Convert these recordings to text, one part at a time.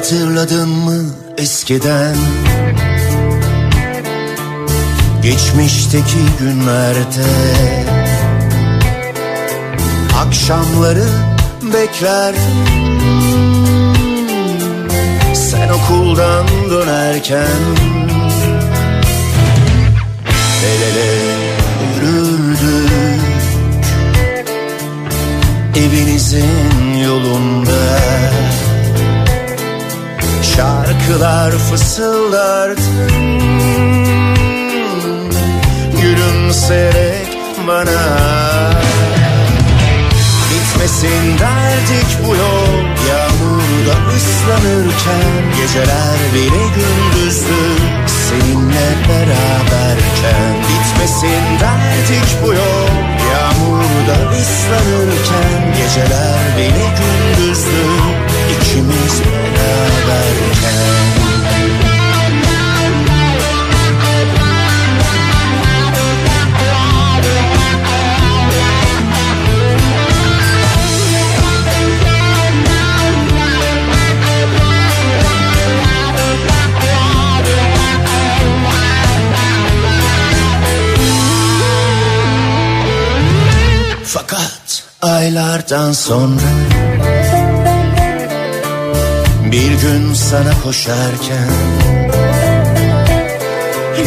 Hatırladın mı eskiden? Geçmişteki günlerde. Akşamları beklerdim. Sen okuldan dönerken. El ele yürürdük. Evinizin yolunda Şarkılar fısıldardın Gülümserek bana. Bitmesin derdik bu yol. Yağmurda ıslanırken Geceler bile gündüzdü. Seninle beraberken Bitmesin derdik bu yol. Yağmurda ıslanırken Geceler bile gündüzdü İkimiz beraberken Fakat aylardan sonra Bir gün sana koşarken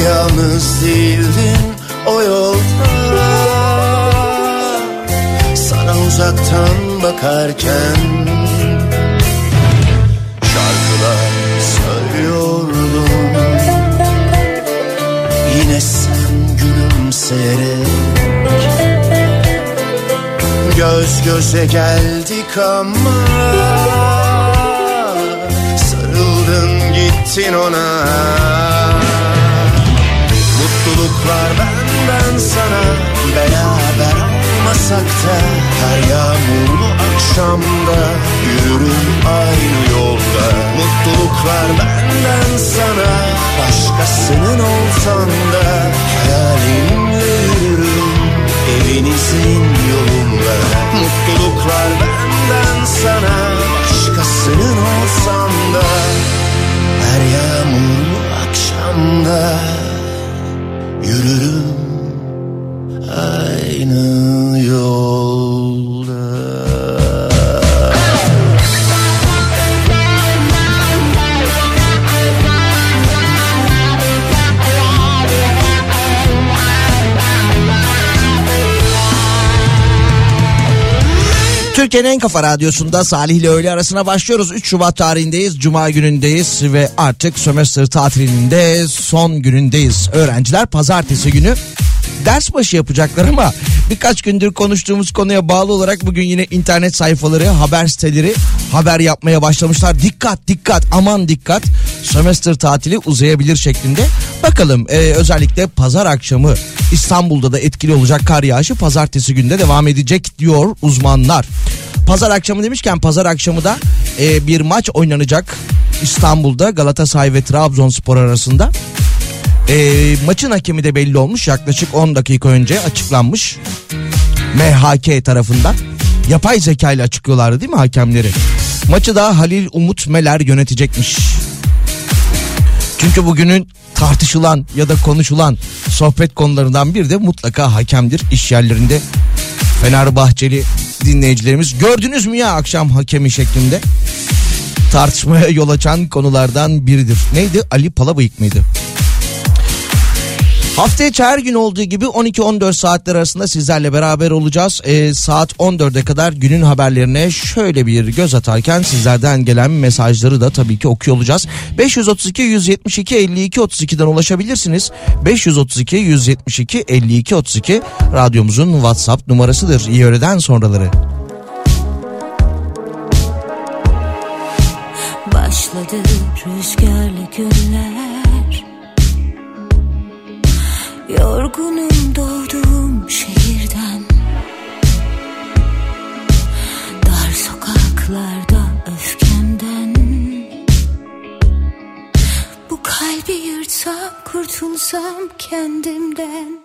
Yalnız değildin o yolda. Sana uzaktan bakarken Şarkılar söylüyordum. Yine sen gülümseyerek Göz göze geldik ama Gittin ona. Mutluluklar benden sana Beraber olmasak da Her yağmurlu akşamda Yürürüm aynı yolda. Mutluluklar benden sana Başkasının olsan da Hayalimle yürürüm Evinizin yolunda. Mutluluklar benden sana Başkasının olsam da Her yağmurlu akşamda Yürürüm aynı yolda Türkiye'nin en kafa radyosunda Salih ile öğle arasına başlıyoruz. 3 Şubat tarihindeyiz. Cuma günündeyiz ve artık sömestr tatilinin de son günündeyiz. Öğrenciler pazartesi günü ders başı yapacaklar ama birkaç gündür konuştuğumuz konuya bağlı olarak bugün yine internet sayfaları, haber siteleri haber yapmaya başlamışlar. Dikkat dikkat aman dikkat sömestr tatili uzayabilir şeklinde. Bakalım e, özellikle pazar akşamı İstanbul'da da etkili olacak kar yağışı pazartesi günde devam edecek diyor uzmanlar. Pazar akşamı demişken pazar akşamı da e, bir maç oynanacak İstanbul'da Galatasaray ve Trabzonspor arasında. E, maçın hakemi de belli olmuş yaklaşık 10 dakika önce açıklanmış. MHK tarafından yapay zeka ile açıklıyorlardı değil mi hakemleri? Maçı da Halil Umut Meler yönetecekmiş. Çünkü bugünün tartışılan ya da konuşulan sohbet konularından bir de mutlaka hakemdir iş yerlerinde. Fenerbahçeli dinleyicilerimiz gördünüz mü ya akşam hakemi şeklinde tartışmaya yol açan konulardan biridir. Neydi? Ali Palabıyık mıydı? Hafta her gün olduğu gibi 12-14 saatler arasında sizlerle beraber olacağız. E, saat 14'e kadar günün haberlerine şöyle bir göz atarken sizlerden gelen mesajları da tabii ki okuyor olacağız. 532 172 52 32'den ulaşabilirsiniz. 532 172 52 32 radyomuzun WhatsApp numarasıdır. İyi öğleden sonraları. Başladı rüzgarlı günler Yorgunum doğduğum şehirden. Dar sokaklarda öfkemden. Bu kalbi yırtsam kurtulsam kendimden.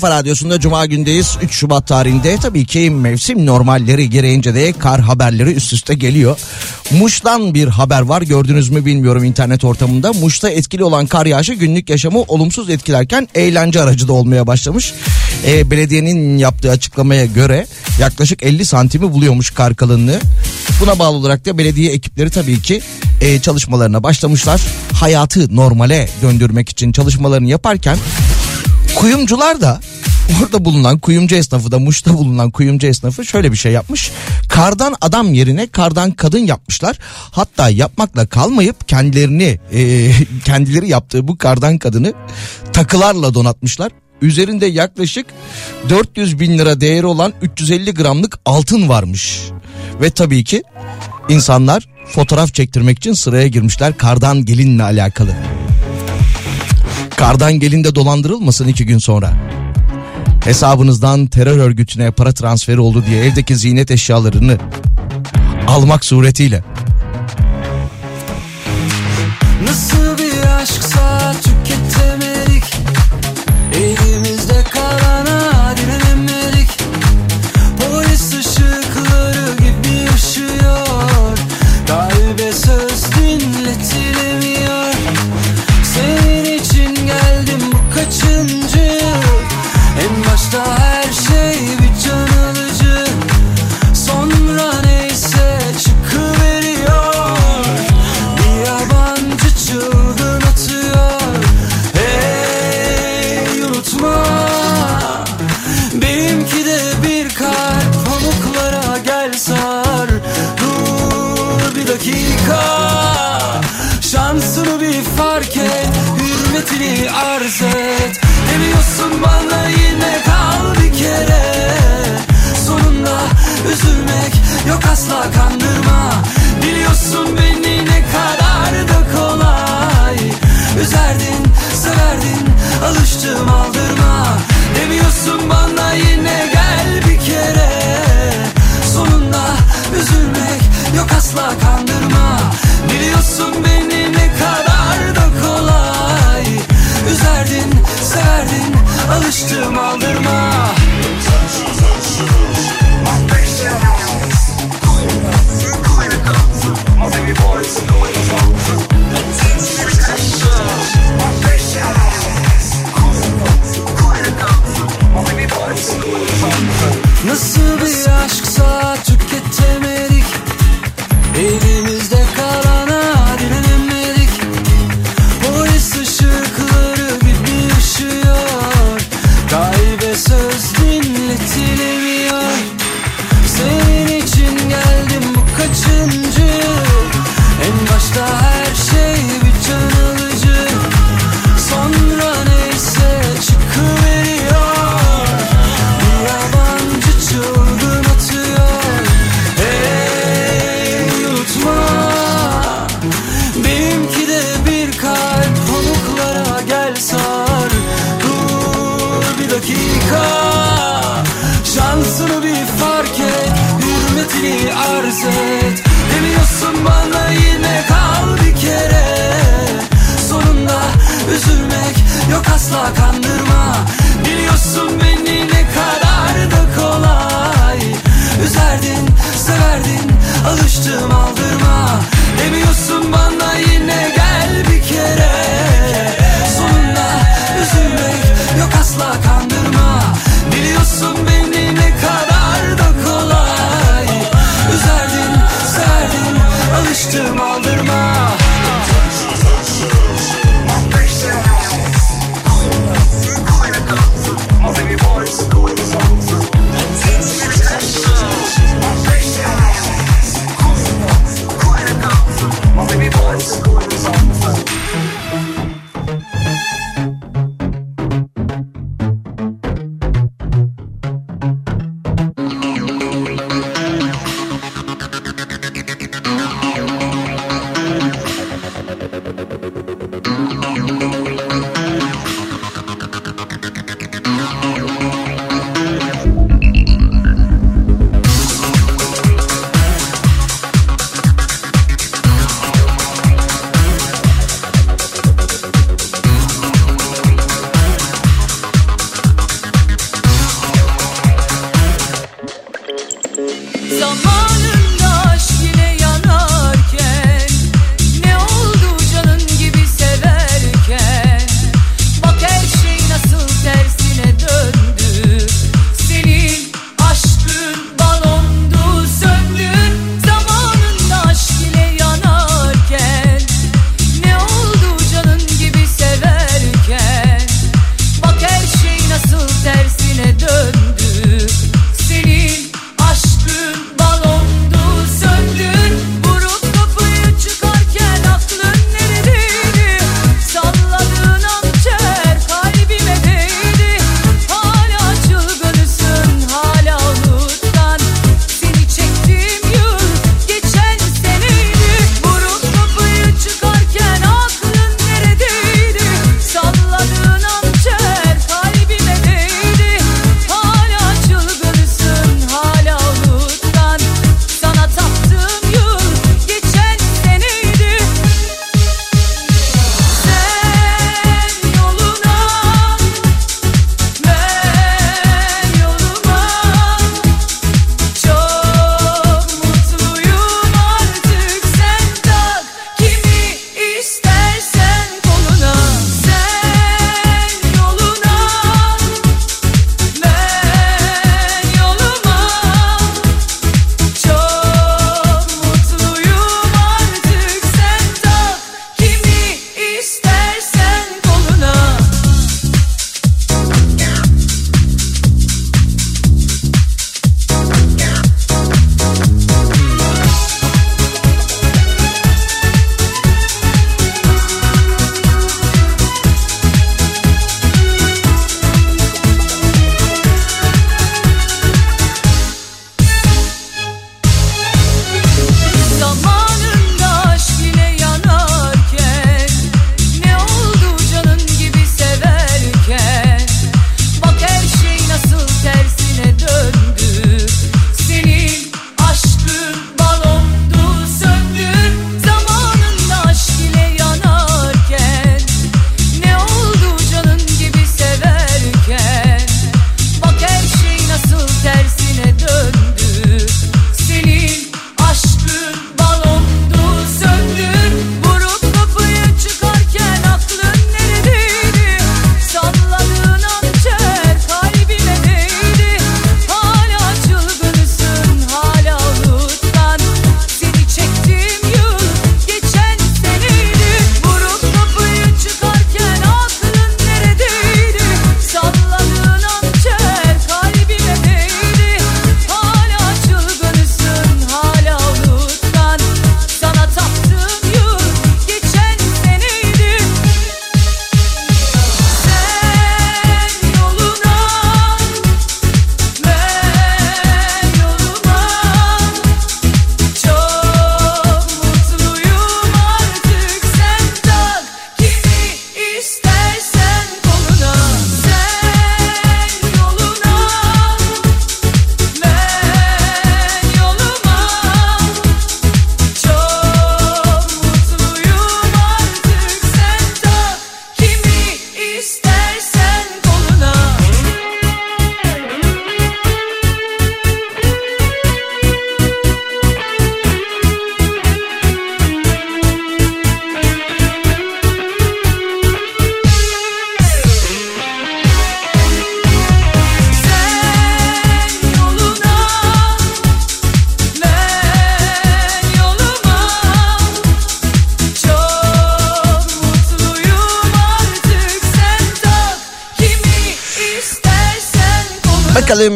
Kafa radyosunda Cuma gündeyiz. 3 Şubat tarihinde tabii ki mevsim normalleri gereğince de kar haberleri üst üste geliyor. Muş'tan bir haber var gördünüz mü bilmiyorum internet ortamında. Muş'ta etkili olan kar yağışı günlük yaşamı olumsuz etkilerken eğlence aracı da olmaya başlamış. Ee, belediyenin yaptığı açıklamaya göre yaklaşık 50 santimi buluyormuş kar kalınlığı. Buna bağlı olarak da belediye ekipleri tabii ki e, çalışmalarına başlamışlar. Hayatı normale döndürmek için çalışmalarını yaparken Kuyumcular da orada bulunan kuyumcu esnafı da Muş'ta bulunan kuyumcu esnafı şöyle bir şey yapmış. Kardan adam yerine kardan kadın yapmışlar. Hatta yapmakla kalmayıp kendilerini e, kendileri yaptığı bu kardan kadını takılarla donatmışlar. Üzerinde yaklaşık 400 bin lira değeri olan 350 gramlık altın varmış. Ve tabii ki insanlar fotoğraf çektirmek için sıraya girmişler kardan gelinle alakalı. Kardan gelin de dolandırılmasın iki gün sonra. Hesabınızdan terör örgütüne para transferi oldu diye evdeki ziynet eşyalarını almak suretiyle. Demiyorsun bana yine kal bir kere. Sonunda üzülmek yok asla kandırma. Biliyorsun beni ne kadar da kolay. Üzerdin, severdin, alıştım aldırma. Demiyorsun bana yine gel bir kere. Sonunda üzülmek yok asla kandırma. Biliyorsun beni ne kadar da kolay. Üzerdin, severdin, alıştım aldırma. Nasıl bir aşksa tüketemedik. Elimizde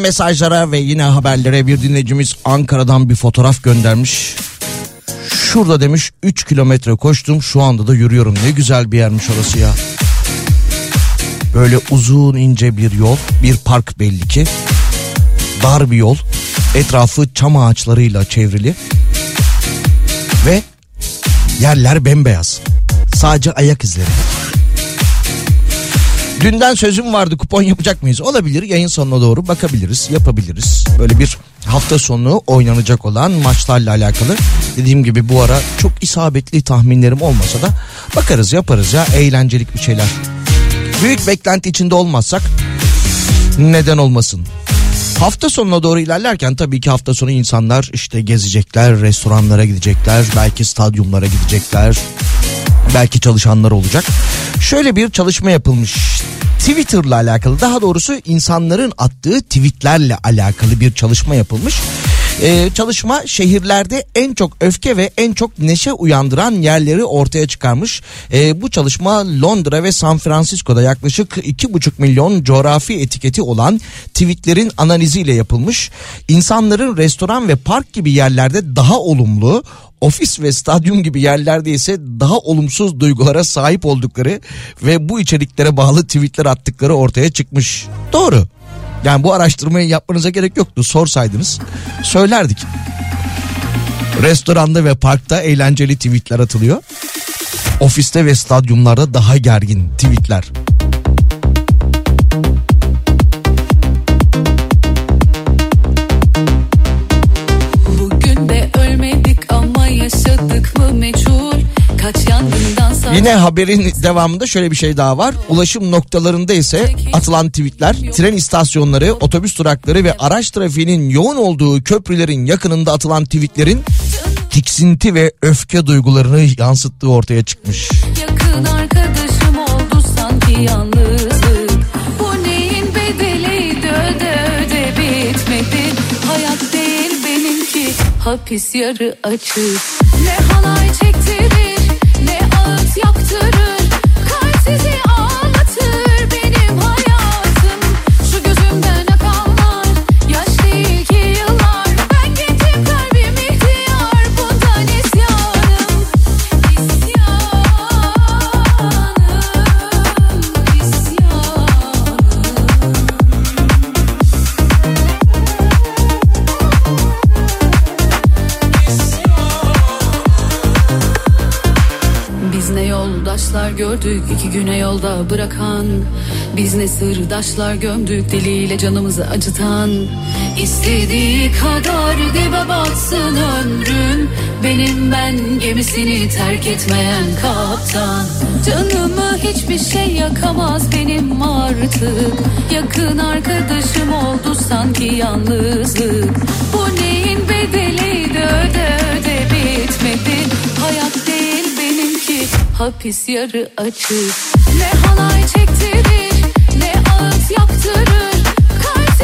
mesajlara ve yine haberlere bir dinleyicimiz Ankara'dan bir fotoğraf göndermiş. Şurada demiş 3 kilometre koştum şu anda da yürüyorum. Ne güzel bir yermiş orası ya. Böyle uzun ince bir yol bir park belli ki. Dar bir yol etrafı çam ağaçlarıyla çevrili. Ve yerler bembeyaz. Sadece ayak izleri. Dünden sözüm vardı kupon yapacak mıyız? Olabilir yayın sonuna doğru bakabiliriz yapabiliriz. Böyle bir hafta sonu oynanacak olan maçlarla alakalı. Dediğim gibi bu ara çok isabetli tahminlerim olmasa da bakarız yaparız ya eğlencelik bir şeyler. Büyük beklenti içinde olmazsak neden olmasın? Hafta sonuna doğru ilerlerken tabii ki hafta sonu insanlar işte gezecekler, restoranlara gidecekler, belki stadyumlara gidecekler, belki çalışanlar olacak. Şöyle bir çalışma yapılmış. Twitter'la alakalı daha doğrusu insanların attığı tweetlerle alakalı bir çalışma yapılmış. Ee, çalışma şehirlerde en çok öfke ve en çok neşe uyandıran yerleri ortaya çıkarmış. Ee, bu çalışma Londra ve San Francisco'da yaklaşık 2,5 milyon coğrafi etiketi olan tweetlerin analiziyle yapılmış. İnsanların restoran ve park gibi yerlerde daha olumlu, ofis ve stadyum gibi yerlerde ise daha olumsuz duygulara sahip oldukları ve bu içeriklere bağlı tweetler attıkları ortaya çıkmış. Doğru. Yani bu araştırmayı yapmanıza gerek yoktu. Sorsaydınız söylerdik. Restoranda ve parkta eğlenceli tweetler atılıyor. Ofiste ve stadyumlarda daha gergin tweetler. Yine haberin devamında şöyle bir şey daha var. Ulaşım noktalarında ise atılan tweetler tren istasyonları, otobüs durakları ve araç trafiğinin yoğun olduğu köprülerin yakınında atılan tweetlerin tiksinti ve öfke duygularını yansıttığı ortaya çıkmış. Yakın arkadaşım oldu sanki yalnızlık Bu neyin bedeliydi öde öde bitmedi Hayat değil benimki hapis yarı açık Ne halay ağıt yaktırır gördük iki güne yolda bırakan. Biz ne sırdaşlar gömdük diliyle canımızı acıtan. İstediği kadar dibe batsın ömrüm Benim ben gemisini terk etmeyen kaptan. Canımı hiçbir şey yakamaz benim artık. Yakın arkadaşım oldu sanki yalnızlık. Bu neyin bedeliydi öde öde bitmedi. Hayat hapis yarı açık. Ne halay çektirir ne ağıt yaktırır Kalp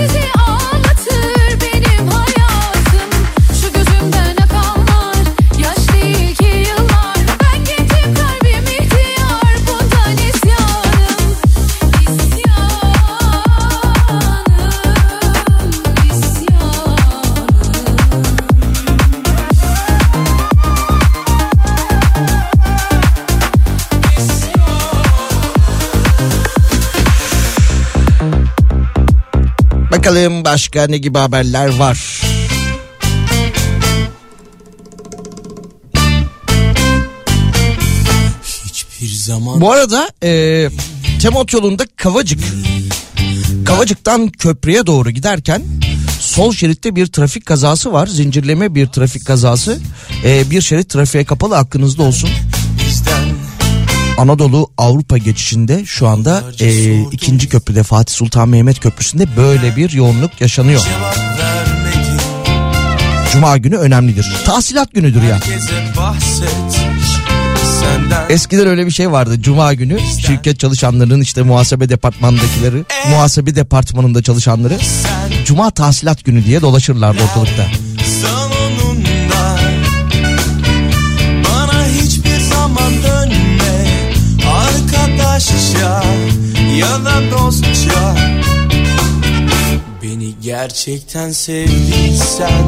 Bakalım başka ne gibi haberler var. Hiçbir zaman Bu arada e, Temot yolunda Kavacık Kavacık'tan köprüye doğru giderken sol şeritte bir trafik kazası var. Zincirleme bir trafik kazası. E, bir şerit trafiğe kapalı aklınızda olsun. Anadolu Avrupa geçişinde şu anda e, ikinci köprüde Fatih Sultan Mehmet Köprüsü'nde böyle bir yoğunluk yaşanıyor. Cuma günü önemlidir. Tahsilat günüdür ya. Herkese bahset Senden Eskiden öyle bir şey vardı. Cuma günü şirket çalışanlarının işte muhasebe departmanındakileri, muhasebe departmanında çalışanları Cuma tahsilat günü diye dolaşırlardı ortalıkta. Dostça Beni gerçekten sevdiysen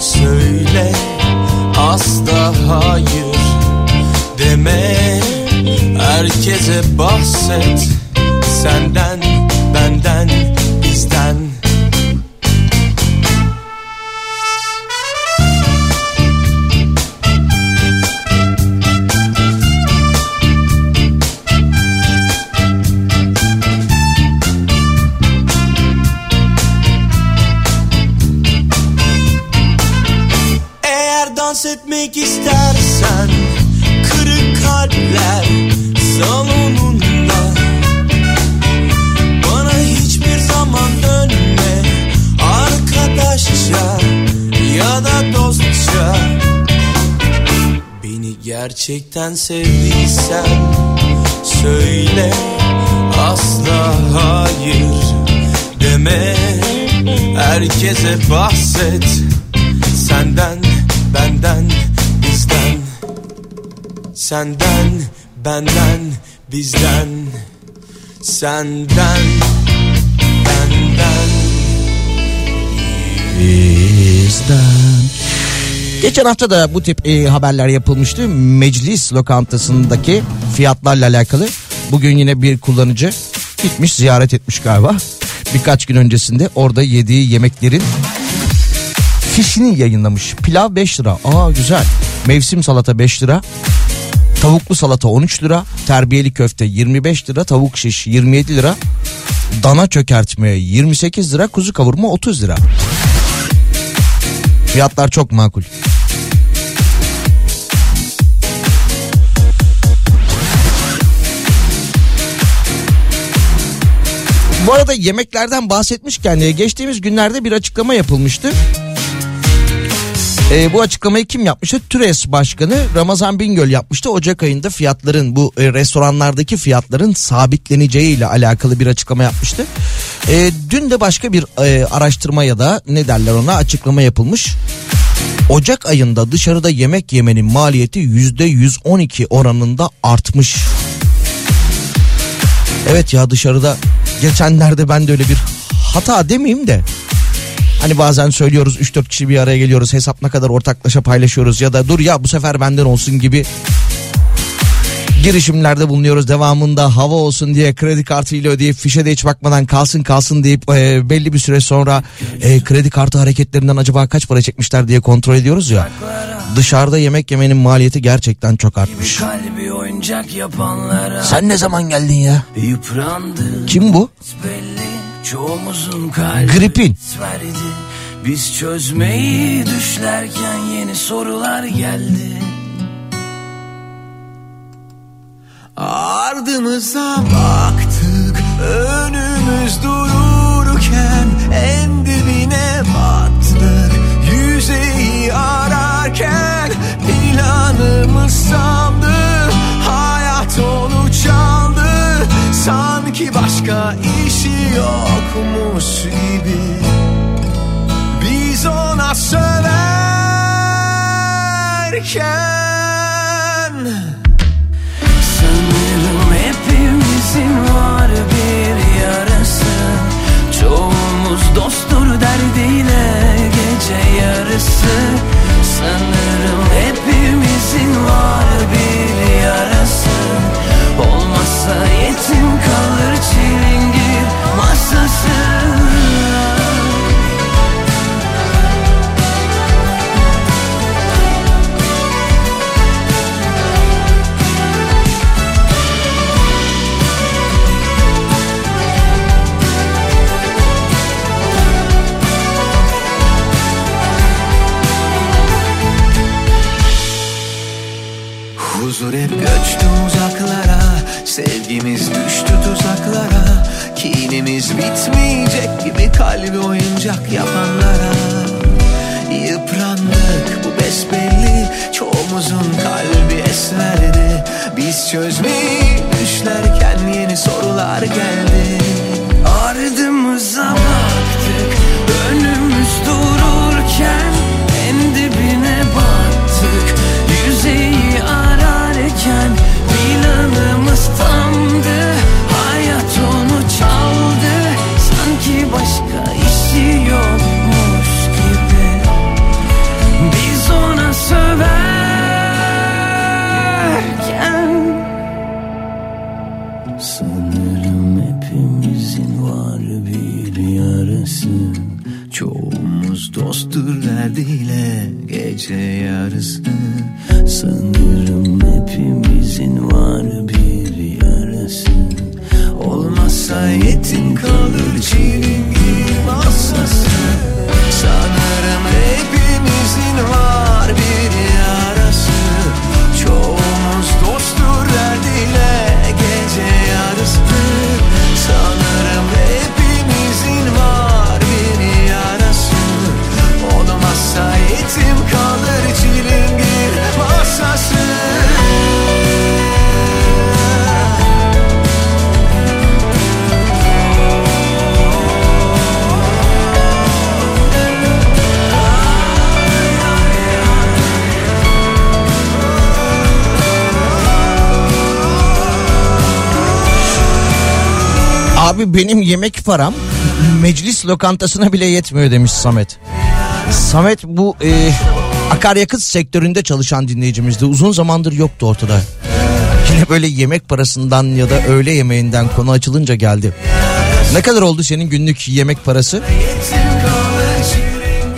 söyle asla hayır deme. Herkese bahset senden benden gerçekten sevdiysen Söyle asla hayır deme. Herkese bahset Senden, benden, bizden. Senden, benden, bizden. Senden, benden. Bizden. Geçen hafta da bu tip e, haberler yapılmıştı. Meclis lokantasındaki fiyatlarla alakalı. Bugün yine bir kullanıcı gitmiş ziyaret etmiş galiba. Birkaç gün öncesinde orada yediği yemeklerin fişini yayınlamış. Pilav 5 lira. Aa güzel. Mevsim salata 5 lira. Tavuklu salata 13 lira. Terbiyeli köfte 25 lira. Tavuk şiş 27 lira. Dana çökertme 28 lira. Kuzu kavurma 30 lira. Fiyatlar çok makul. Bu arada yemeklerden bahsetmişken e, geçtiğimiz günlerde bir açıklama yapılmıştı. E, bu açıklamayı kim yapmıştı? TÜRES Başkanı Ramazan Bingöl yapmıştı. Ocak ayında fiyatların bu e, restoranlardaki fiyatların sabitleneceği ile alakalı bir açıklama yapmıştı. E, dün de başka bir e, araştırma ya da ne derler ona açıklama yapılmış. Ocak ayında dışarıda yemek yemenin maliyeti yüzde 112 oranında artmış. Evet ya dışarıda geçenlerde ben de öyle bir hata demeyeyim de Hani bazen söylüyoruz 3-4 kişi bir araya geliyoruz hesap ne kadar ortaklaşa paylaşıyoruz ya da dur ya bu sefer benden olsun gibi girişimlerde bulunuyoruz. Devamında hava olsun diye kredi kartıyla ödeyip fişe de hiç bakmadan kalsın kalsın deyip e, belli bir süre sonra e, kredi kartı hareketlerinden acaba kaç para çekmişler diye kontrol ediyoruz ya. Dışarıda yemek yemenin maliyeti gerçekten çok artmış. Kalbi oyuncak yapanlara Sen ne zaman geldin ya? yıprandı Kim bu? belli çoğumuzun kalbi Gripin. verdi. Biz çözmeyi düşlerken yeni sorular geldi. Ardımıza baktık önümüz dururken en dibine battık yüzeyi ararken planımız sandı hayat onu çaldı. Sanki başka işi yokmuş gibi. Biz ona söverken Sanırım hepimizin var bir yarası. Çoğumuz dosttur derdiyle gece yarısı. Sanırım hepimizin var bir yarası. Olmazsa yetim kalır çilingir masası Huzur hep göçtü uzaklara. Sevgimiz düştü tuzaklara. Kinimiz bitmeyecek gibi kalbi oyuncak yapanlara. Yıprandık bu besbelli Çoğumuzun kalbi esmerdi. Biz çözmeyi düşlerken yeni sorular geldi. Ardımıza baktık Önümüz dururken iken planımız tamdı Hayat onu çaldı. Sanki başka işi yokmuş gibi. Biz ona söverken Sanırım hepimizin var bir yarası Çoğumuz dosttur derdiyle gece yarısı. Sanırım hepimizin var Abi benim yemek param meclis lokantasına bile yetmiyor demiş Samet. Samet bu e, akaryakıt sektöründe çalışan dinleyicimizdi. Uzun zamandır yoktu ortada. Yine böyle yemek parasından ya da öğle yemeğinden konu açılınca geldi. Ne kadar oldu senin günlük yemek parası?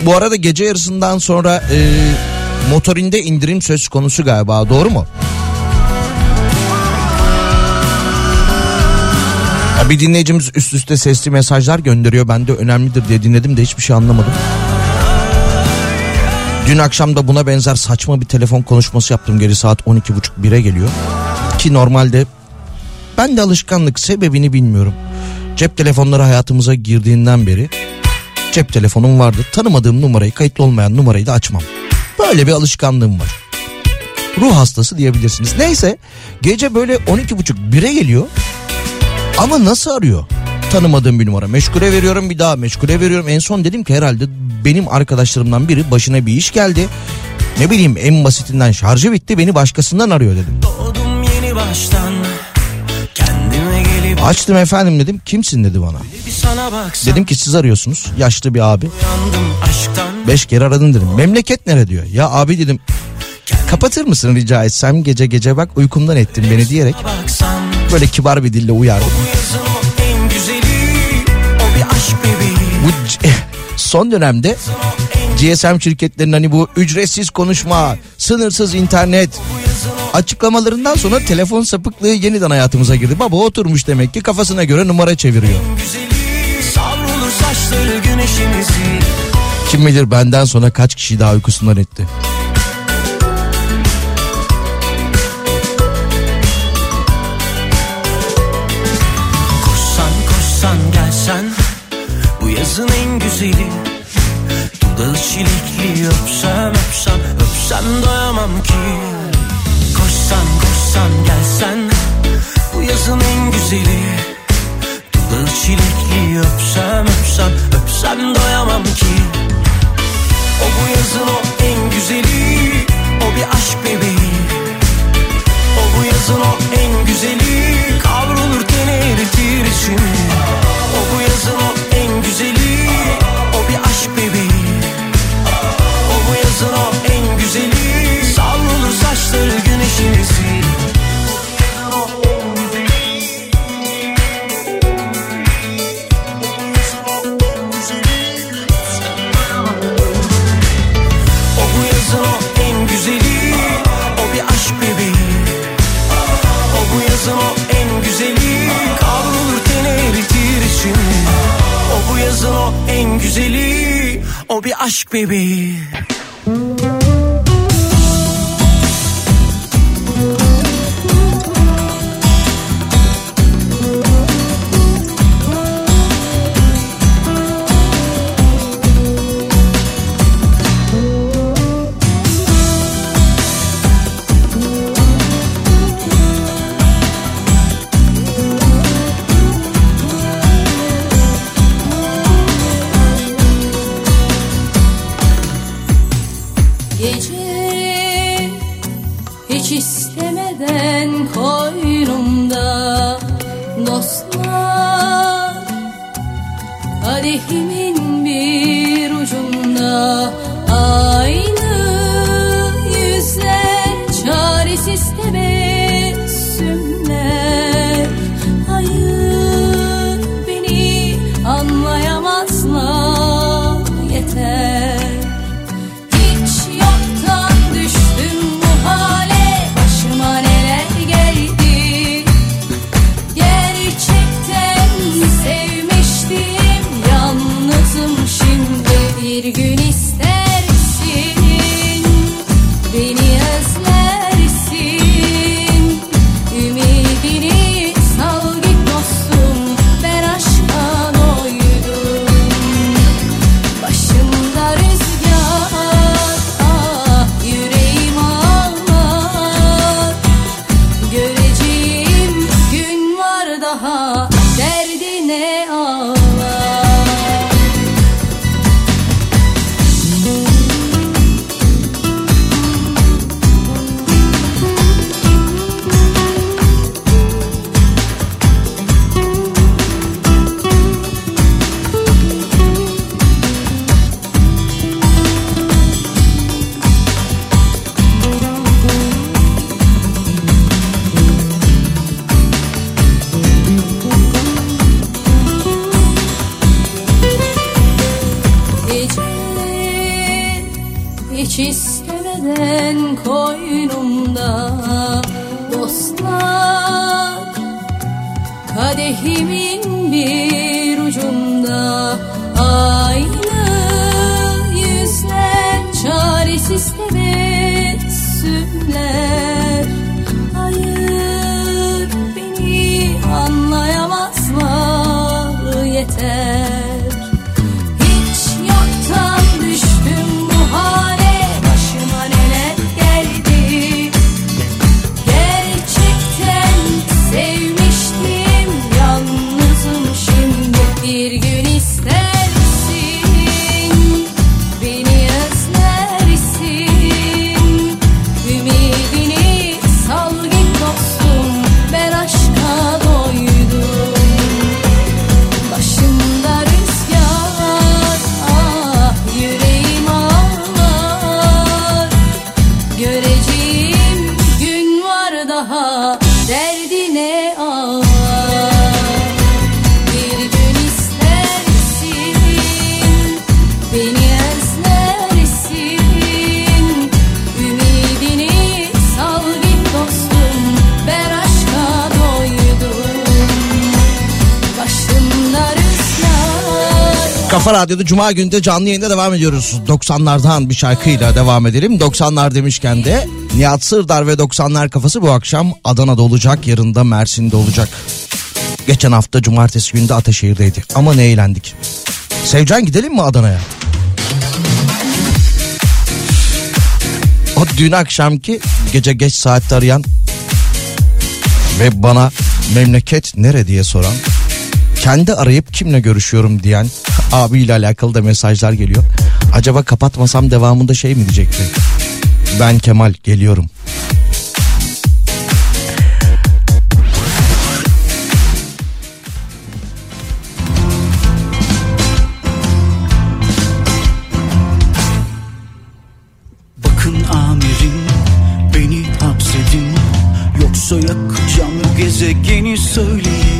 Bu arada gece yarısından sonra e, motorinde indirim söz konusu galiba doğru mu? Ya bir dinleyicimiz üst üste sesli mesajlar gönderiyor. Ben de önemlidir diye dinledim de hiçbir şey anlamadım. Dün akşam da buna benzer saçma bir telefon konuşması yaptım. Geri saat 12.30-1'e geliyor. Ki normalde ben de alışkanlık sebebini bilmiyorum. Cep telefonları hayatımıza girdiğinden beri cep telefonum vardı. Tanımadığım numarayı kayıtlı olmayan numarayı da açmam. Böyle bir alışkanlığım var. Ruh hastası diyebilirsiniz. Neyse gece böyle 12.30-1'e geliyor. Ama nasıl arıyor? Tanımadığım bir numara. Meşgule veriyorum bir daha meşgule veriyorum. En son dedim ki herhalde benim arkadaşlarımdan biri başına bir iş geldi. Ne bileyim en basitinden şarjı bitti beni başkasından arıyor dedim. Doğdum yeni baştan Açtım efendim dedim. Kimsin dedi bana. Dedim ki siz arıyorsunuz. Yaşlı bir abi. Beş kere aradın dedim. Memleket nere diyor. Ya abi dedim kapatır mısın rica etsem gece gece bak uykumdan ettin beni diyerek böyle kibar bir dille en güzeli Bu son dönemde GSM şirketlerinin hani bu ücretsiz konuşma, sınırsız internet açıklamalarından sonra telefon sapıklığı yeniden hayatımıza girdi. Baba oturmuş demek ki kafasına göre numara çeviriyor. güzeli Kim bilir benden sonra kaç kişi daha uykusundan etti. Güzeli Dudağı çilekli öpsem öpsem öpsem doyamam ki. Koşsan koşsan gelsen bir Oh. Radyo'da Cuma günde canlı yayında devam ediyoruz. 90'lardan bir şarkıyla devam edelim. 90'lar demişken de Nihat Sırdar ve 90'lar kafası bu akşam Adana'da olacak. Yarın da Mersin'de olacak. Geçen hafta cumartesi günü de Ataşehir'deydi. Ama ne eğlendik. Sevcan gidelim mi Adana'ya? O dün akşamki gece geç saatte arayan ve bana memleket nere diye soran kendi arayıp kimle görüşüyorum diyen abiyle alakalı da mesajlar geliyor. Acaba kapatmasam devamında şey mi diyecekti? Ben Kemal geliyorum. Gezegeni söyleyin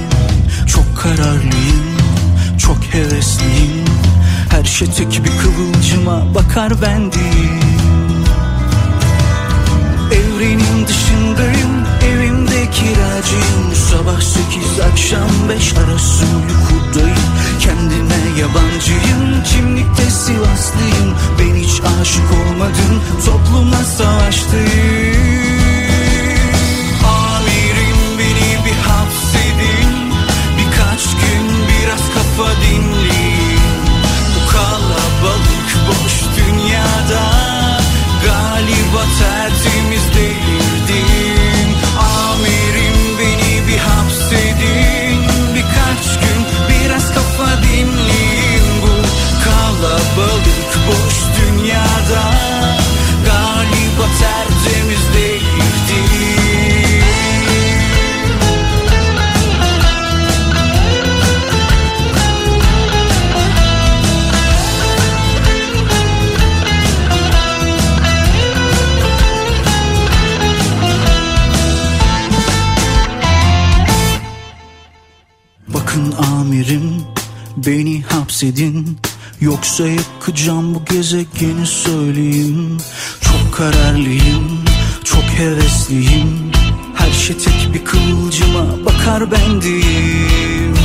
Şey tek bir kıvılcıma bakar ben değil Evrenin dışındayım, evimde kiracıyım. Sabah sekiz akşam beş arası uykudayım. Kendime yabancıyım, kimlikte Sivaslıyım. Ben hiç aşık olmadım, topluma savaştayım beni hapsedin Yoksa yakacağım bu gezegeni söyleyeyim. Çok kararlıyım, çok hevesliyim. Her şey tek bir kıvılcıma bakar bendiyim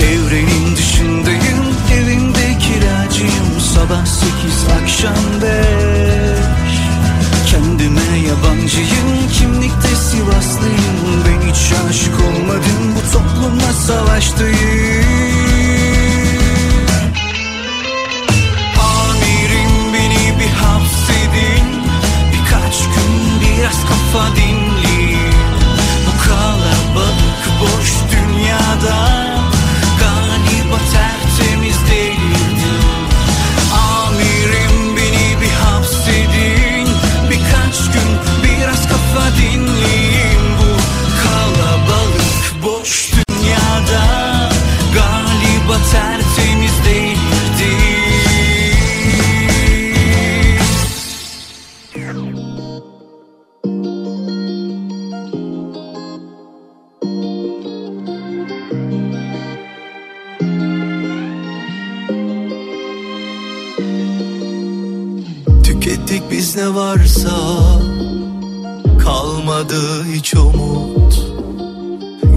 Evrenin dışındayım, evimde kiracıyım. Sabah sekiz, akşam beş. Kendime yabancıyım, kimlikte Sivaslıyım. Ben hiç aşık olmadım, bu toplumla savaştayım biraz kafa dinleyin Bu kalabalık boş dünyada. Galiba tertemiz değildim Amirim beni bir hapsedin. Birkaç gün biraz kafa dinleyin Bu kalabalık boş dünyada. Galiba tertemiz Tükettik biz ne varsa Kalmadı hiç umut.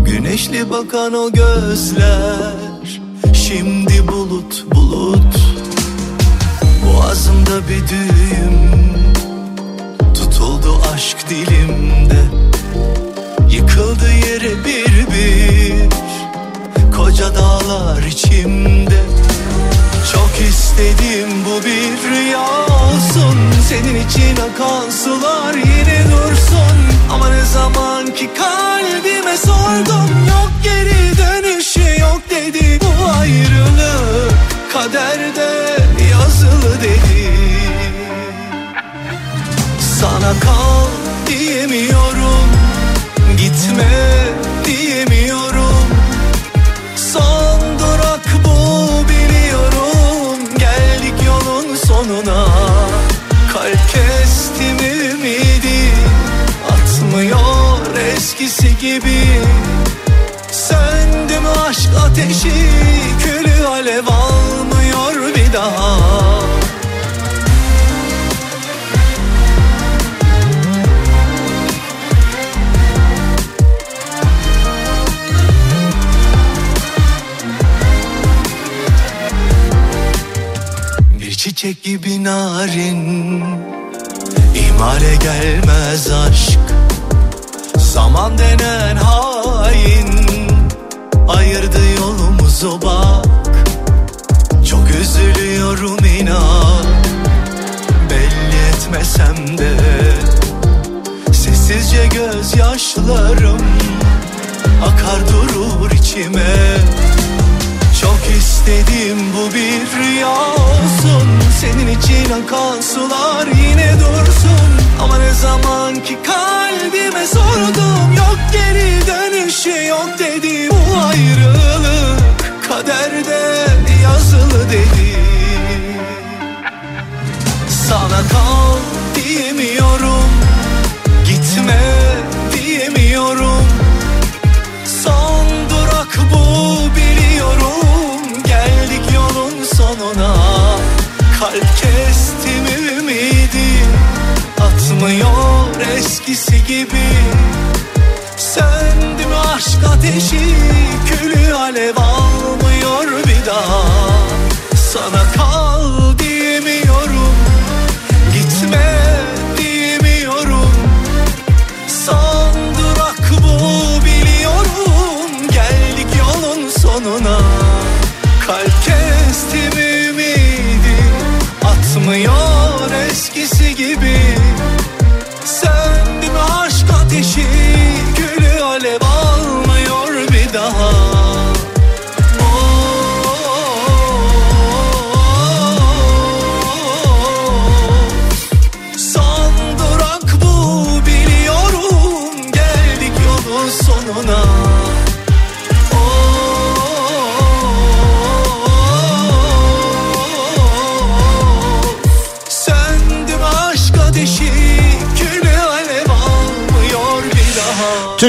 Güneşli bakan o gözler Şimdi bulut bulut. Boğazımda bir düğüm Tutuldu aşk dilimde. Yıkıldı yere bir bir Koca dağlar içimde. Çok istedim bu bir rüya olsun Senin için akan sular yine dursun. Ama ne zaman ki kalbime sordum Yok geri dönüşü yok dedi. Bu ayrılık kaderde yazılı dedi. Sana kal diyemiyorum Gitme diyemiyorum gibi. Söndü mü aşk ateşi Külü alev almıyor bir daha. Bir çiçek gibi narin İmale gelmez aşk Zaman denen hain Ayırdı yolumuzu bak. Çok üzülüyorum inan Belli etmesem de. Sessizce gözyaşlarım Akar durur içime. Çok istedim bu bir rüya olsun. Senin için akan sular yine dursun Ama ne zaman ki kalbime sordum Yok geri dönüşü yok dedi Bu ayrılık kaderde yazılı dedi. Sana kal diyemiyorum Gitme diyemiyorum. Son durak bu biliyorum Geldik yolun sonuna. Kalp Atmıyor eskisi gibi. Söndü mü aşk ateşi Külü alev almıyor bir daha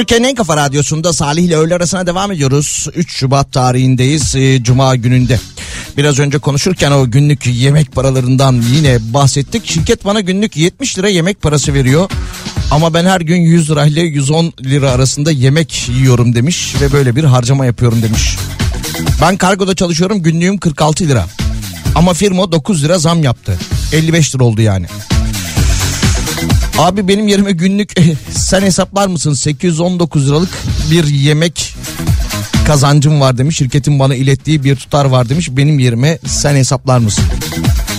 Türkiye'nin en kafa radyosunda Salih ile öğle arasına devam ediyoruz. 3 Şubat tarihindeyiz e, Cuma gününde. Biraz önce konuşurken o günlük yemek paralarından yine bahsettik. Şirket bana günlük 70 lira yemek parası veriyor. Ama ben her gün 100 lira ile 110 lira arasında yemek yiyorum demiş ve böyle bir harcama yapıyorum demiş. Ben kargoda çalışıyorum günlüğüm 46 lira. Ama firma 9 lira zam yaptı. 55 lira oldu yani. Abi benim yerime günlük sen hesaplar mısın 819 liralık bir yemek kazancım var demiş. Şirketin bana ilettiği bir tutar var demiş. Benim yerime sen hesaplar mısın?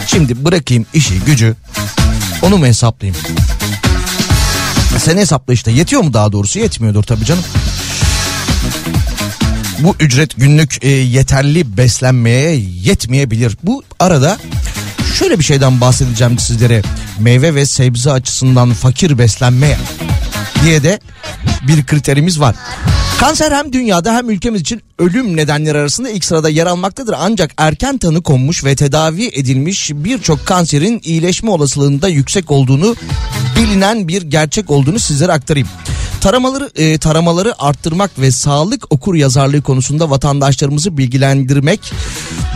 Şimdi bırakayım işi gücü onu mu hesaplayayım? Sen hesapla işte yetiyor mu daha doğrusu yetmiyordur tabii canım. Bu ücret günlük e, yeterli beslenmeye yetmeyebilir. Bu arada şöyle bir şeyden bahsedeceğim sizlere. Meyve ve sebze açısından fakir beslenme diye de bir kriterimiz var. Kanser hem dünyada hem ülkemiz için ölüm nedenleri arasında ilk sırada yer almaktadır. Ancak erken tanı konmuş ve tedavi edilmiş birçok kanserin iyileşme olasılığında yüksek olduğunu bilinen bir gerçek olduğunu sizlere aktarayım. Taramaları e, taramaları arttırmak ve sağlık okur yazarlığı konusunda vatandaşlarımızı bilgilendirmek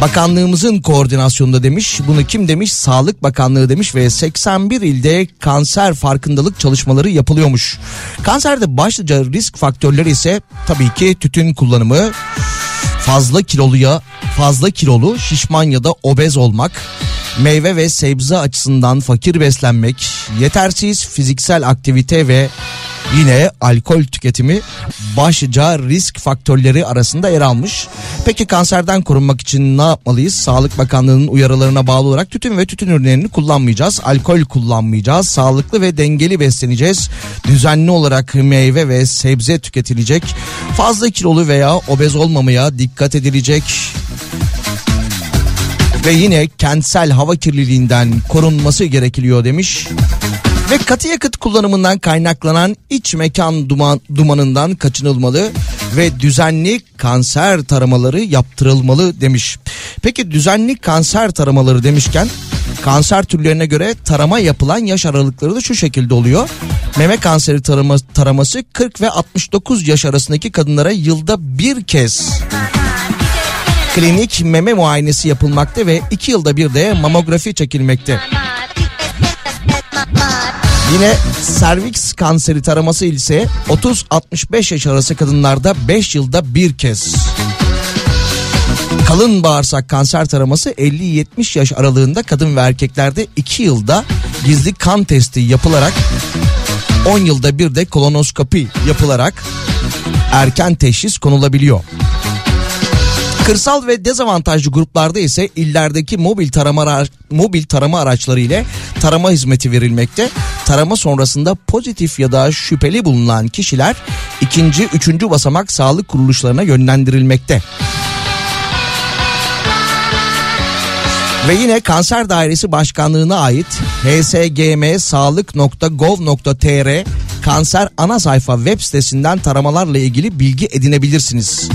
bakanlığımızın koordinasyonunda demiş. Bunu kim demiş? Sağlık Bakanlığı demiş ve 81 ilde kanser farkındalık çalışmaları yapılıyormuş. Kanserde başlıca risk faktörleri ise tabii ki tütün kullanımı, fazla kiloluya fazla kilolu şişman ya da obez olmak, meyve ve sebze açısından fakir beslenmek, yetersiz fiziksel aktivite ve yine alkol tüketimi başlıca risk faktörleri arasında yer almış. Peki kanserden korunmak için ne yapmalıyız? Sağlık Bakanlığı'nın uyarılarına bağlı olarak tütün ve tütün ürünlerini kullanmayacağız. Alkol kullanmayacağız. Sağlıklı ve dengeli besleneceğiz. Düzenli olarak meyve ve sebze tüketilecek. Fazla kilolu veya obez olmamaya dikkat edilecek. Ve yine kentsel hava kirliliğinden korunması gerekiliyor demiş. Ve katı yakıt kullanımından kaynaklanan iç mekan duman, dumanından kaçınılmalı ve düzenli kanser taramaları yaptırılmalı demiş. Peki düzenli kanser taramaları demişken kanser türlerine göre tarama yapılan yaş aralıkları da şu şekilde oluyor. Meme kanseri tarama, taraması 40 ve 69 yaş arasındaki kadınlara yılda bir kez klinik meme muayenesi yapılmakta ve 2 yılda bir de mamografi çekilmekte. Yine serviks kanseri taraması ise 30-65 yaş arası kadınlarda 5 yılda bir kez. Kalın bağırsak kanser taraması 50-70 yaş aralığında kadın ve erkeklerde 2 yılda gizli kan testi yapılarak 10 yılda bir de kolonoskopi yapılarak erken teşhis konulabiliyor. Kırsal ve dezavantajlı gruplarda ise illerdeki mobil tarama ara- mobil tarama araçları ile tarama hizmeti verilmekte. Tarama sonrasında pozitif ya da şüpheli bulunan kişiler ikinci, üçüncü basamak sağlık kuruluşlarına yönlendirilmekte. Ve yine Kanser Dairesi Başkanlığı'na ait hsgmsağlık.gov.tr kanser ana sayfa web sitesinden taramalarla ilgili bilgi edinebilirsiniz.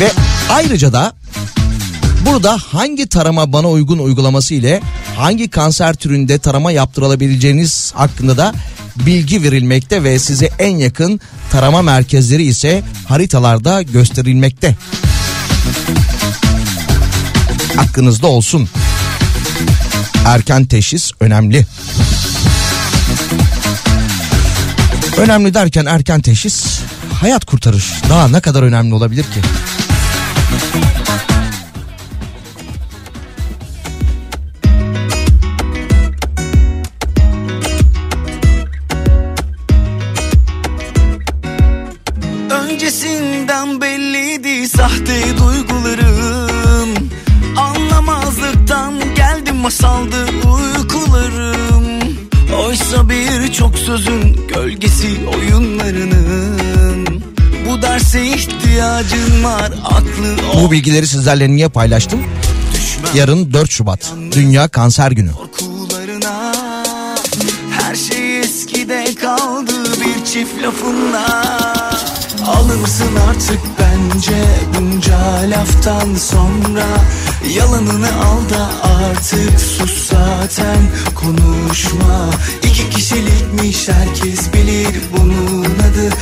Ve ayrıca da burada hangi tarama bana uygun uygulaması ile hangi kanser türünde tarama yaptırılabileceğiniz hakkında da bilgi verilmekte ve size en yakın tarama merkezleri ise haritalarda gösterilmekte. Aklınızda olsun. Erken teşhis önemli. Önemli derken erken teşhis hayat kurtarır. Daha ne kadar önemli olabilir ki? Öncesinden belliydi sahte duygularım Anlamazlıktan masaldı uykularım. Oysa birçok sözün gölgesi oyunlarının. Bu derse ihtiyacın var aklı Bu bilgileri sizlerle niye paylaştım? Yarın 4 Şubat Dünya Kanser Günü. Her şey eskide kaldı bir çift lafınla Alır mısın artık bence bunca laftan sonra. Yalanını al da artık sus zaten konuşma. İki kişilikmiş herkes bilir bunun adı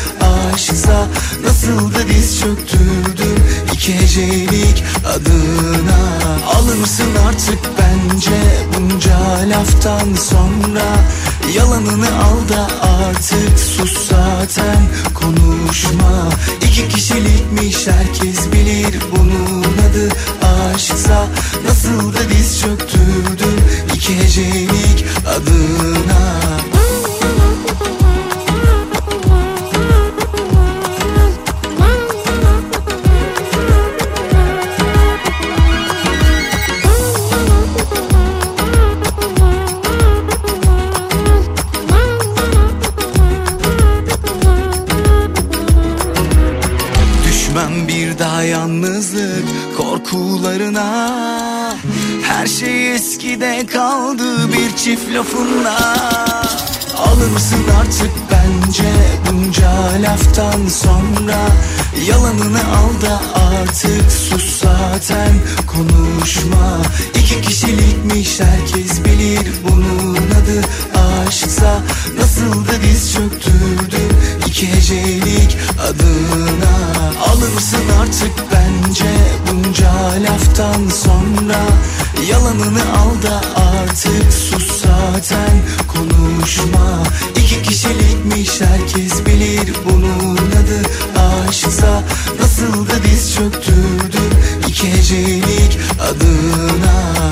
aşksa. Nasıl da diz çöktürdüm iki hecelik adına. Alır mısın artık bence bunca laftan sonra. Yalanını al da artık sus zaten konuşma. İki kişilikmiş herkes bilir bunun adı aşksa. Nasıl da diz çöktürdüm iki hecelik adına korkularına Her şey eskide kaldı bir çift lafınla. Alır mısın artık bence bunca laftan sonra Yalanını al da artık sus zaten konuşma. İki kişilikmiş herkes bilir bunun adı aşksa. Nasıl da diz çöktürdüm iki hecelik adına. Alırsın artık bence bunca laftan sonra? Yalanını al da artık sus zaten konuşma. İki kişilikmiş herkes bilir bunun adı aşksa Nasıl da diz çöktürdüm iki hecelik adına.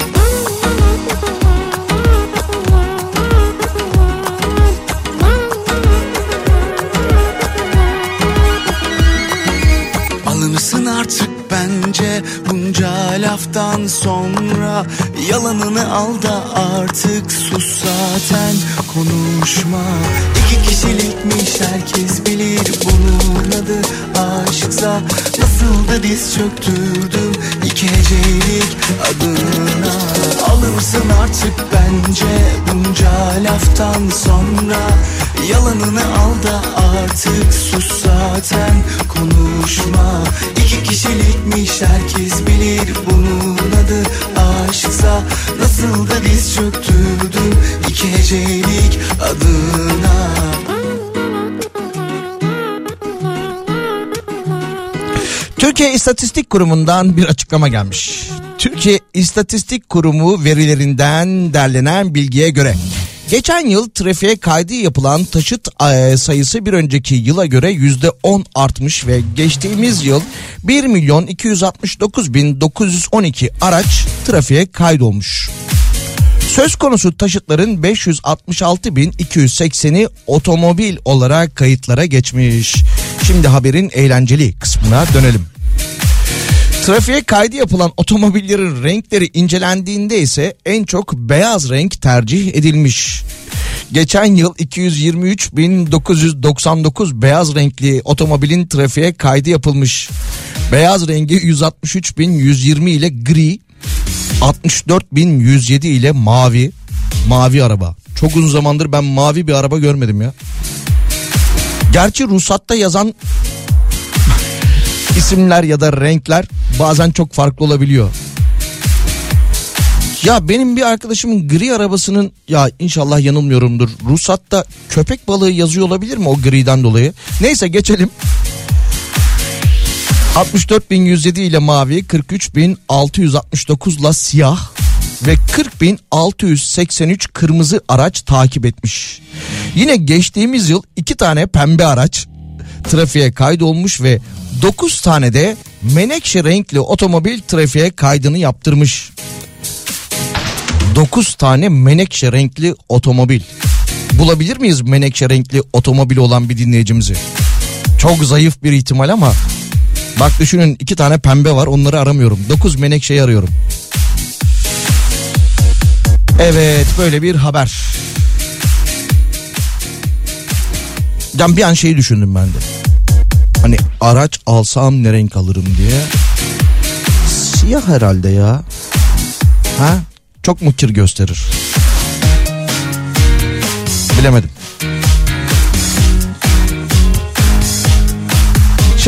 Alınırsın artık bence bunca laftan sonra Yalanını al da artık sus zaten. Konuşma. İki kişilikmiş herkes bilir bunun adı. Aşksa Nasıl da diz çöktürdüm iki hecelik adına. Alırsın artık bence bunca laftan sonra. Yalanını al da artık sus zaten. Konuşma. İki kişilikmiş herkes bilir bunun adı. Aşksa Nasıl da diz çöktürdüm iki hecelik adına Türkiye İstatistik Kurumu'ndan bir açıklama gelmiş. Türkiye İstatistik Kurumu verilerinden derlenen bilgiye göre geçen yıl trafiğe kaydı yapılan taşıt e, sayısı bir önceki yıla göre yüzde 10 artmış ve geçtiğimiz yıl 1 milyon 269 bin 912 araç trafiğe kaydolmuş. Söz konusu taşıtların 566.280'i otomobil olarak kayıtlara geçmiş. Şimdi haberin eğlenceli kısmına dönelim. Trafiğe kaydı yapılan otomobillerin renkleri incelendiğinde ise en çok beyaz renk tercih edilmiş. Geçen yıl 223.999 beyaz renkli otomobilin trafiğe kaydı yapılmış. Beyaz rengi 163.120 ile gri, 64.107 ile mavi, mavi araba. Çok uzun zamandır ben mavi bir araba görmedim ya. Gerçi ruhsatta yazan isimler ya da renkler bazen çok farklı olabiliyor. Ya benim bir arkadaşımın gri arabasının ya inşallah yanılmıyorumdur. Ruhsatta köpek balığı yazıyor olabilir mi o griden dolayı? Neyse geçelim. 64.107 ile mavi, 43.669 ile siyah ve 40.683 kırmızı araç takip etmiş. Yine geçtiğimiz yıl iki tane pembe araç trafiğe kaydolmuş ve 9 tane de menekşe renkli otomobil trafiğe kaydını yaptırmış. 9 tane menekşe renkli otomobil. Bulabilir miyiz menekşe renkli otomobil olan bir dinleyicimizi? Çok zayıf bir ihtimal ama bak düşünün iki tane pembe var onları aramıyorum. 9 menekşeyi arıyorum. Evet böyle bir haber. Can bir an şeyi düşündüm ben de. Hani araç alsam ne renk alırım diye. Siyah herhalde ya. Ha? Çok mu kir gösterir? Bilemedim.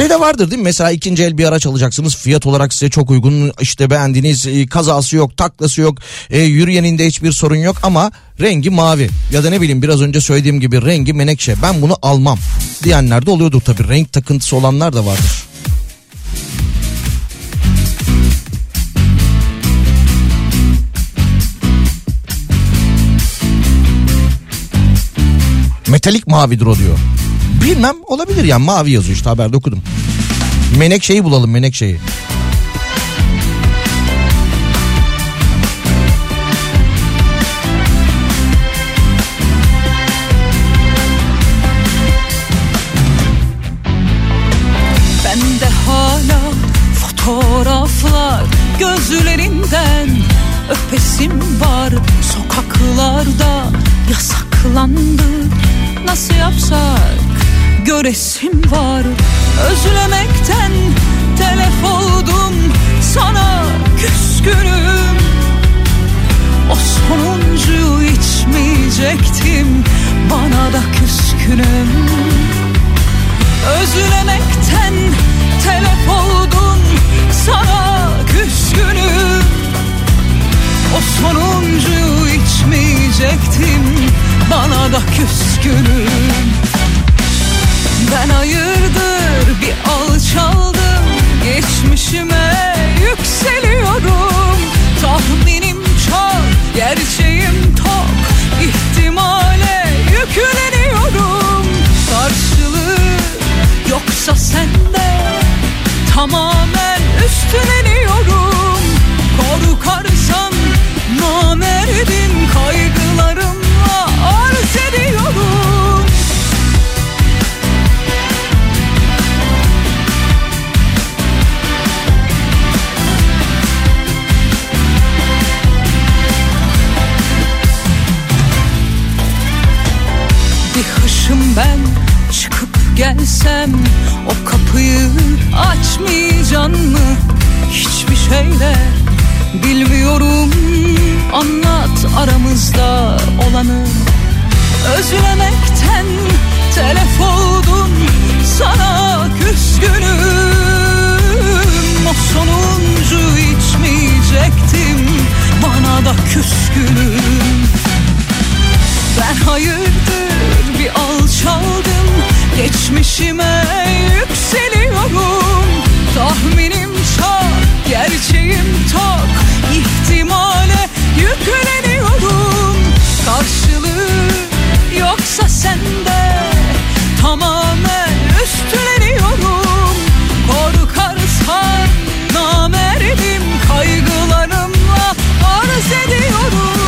Şey de vardır değil mi? Mesela ikinci el bir araç alacaksınız. Fiyat olarak size çok uygun. işte beğendiğiniz e, kazası yok, taklası yok. E, yürüyeninde hiçbir sorun yok ama rengi mavi. Ya da ne bileyim biraz önce söylediğim gibi rengi menekşe. Ben bunu almam diyenler de oluyordur tabii. Renk takıntısı olanlar da vardır. Metalik mavidir o diyor. Bilmem olabilir yani mavi yazıyor işte haberde okudum. Menekşeyi bulalım menekşeyi. Fotoğraflar gözlerinden öpesim var sokaklarda yasaklandı nasıl yapsak göresim var. Özlemekten telef oldum sana küskünüm. O sonuncuyu içmeyecektim bana da küskünüm. Özlemekten telef oldum sana küskünüm. O sonuncuyu içmeyecektim bana da küskünüm Benden hayırdır bir alçaldım Geçmişime yükseliyorum. Tahminim çok, gerçeğim tok. İhtimale yükleniyorum. Karşılığı yoksa sende Tamamen üstünleniyorum Korkarsan namerdim Kaygılarımla arz ediyorum. gelsem o kapıyı açmayacan mı? Hiçbir şeyle bilmiyorum. Anlat aramızda olanı. Özlemekten telef oldum sana küskünüm. O sonuncu içmeyecektim bana da küskünüm. Ben hayırdır bir alçaldım Geçmişime yükseliyorum. Tahminim çok, gerçeğim çok ihtimale yükleniyorum. Karşılığı yoksa sende Tamamen üstleniyorum. Korkarsan namerdim Kaygılarımla arz ediyorum.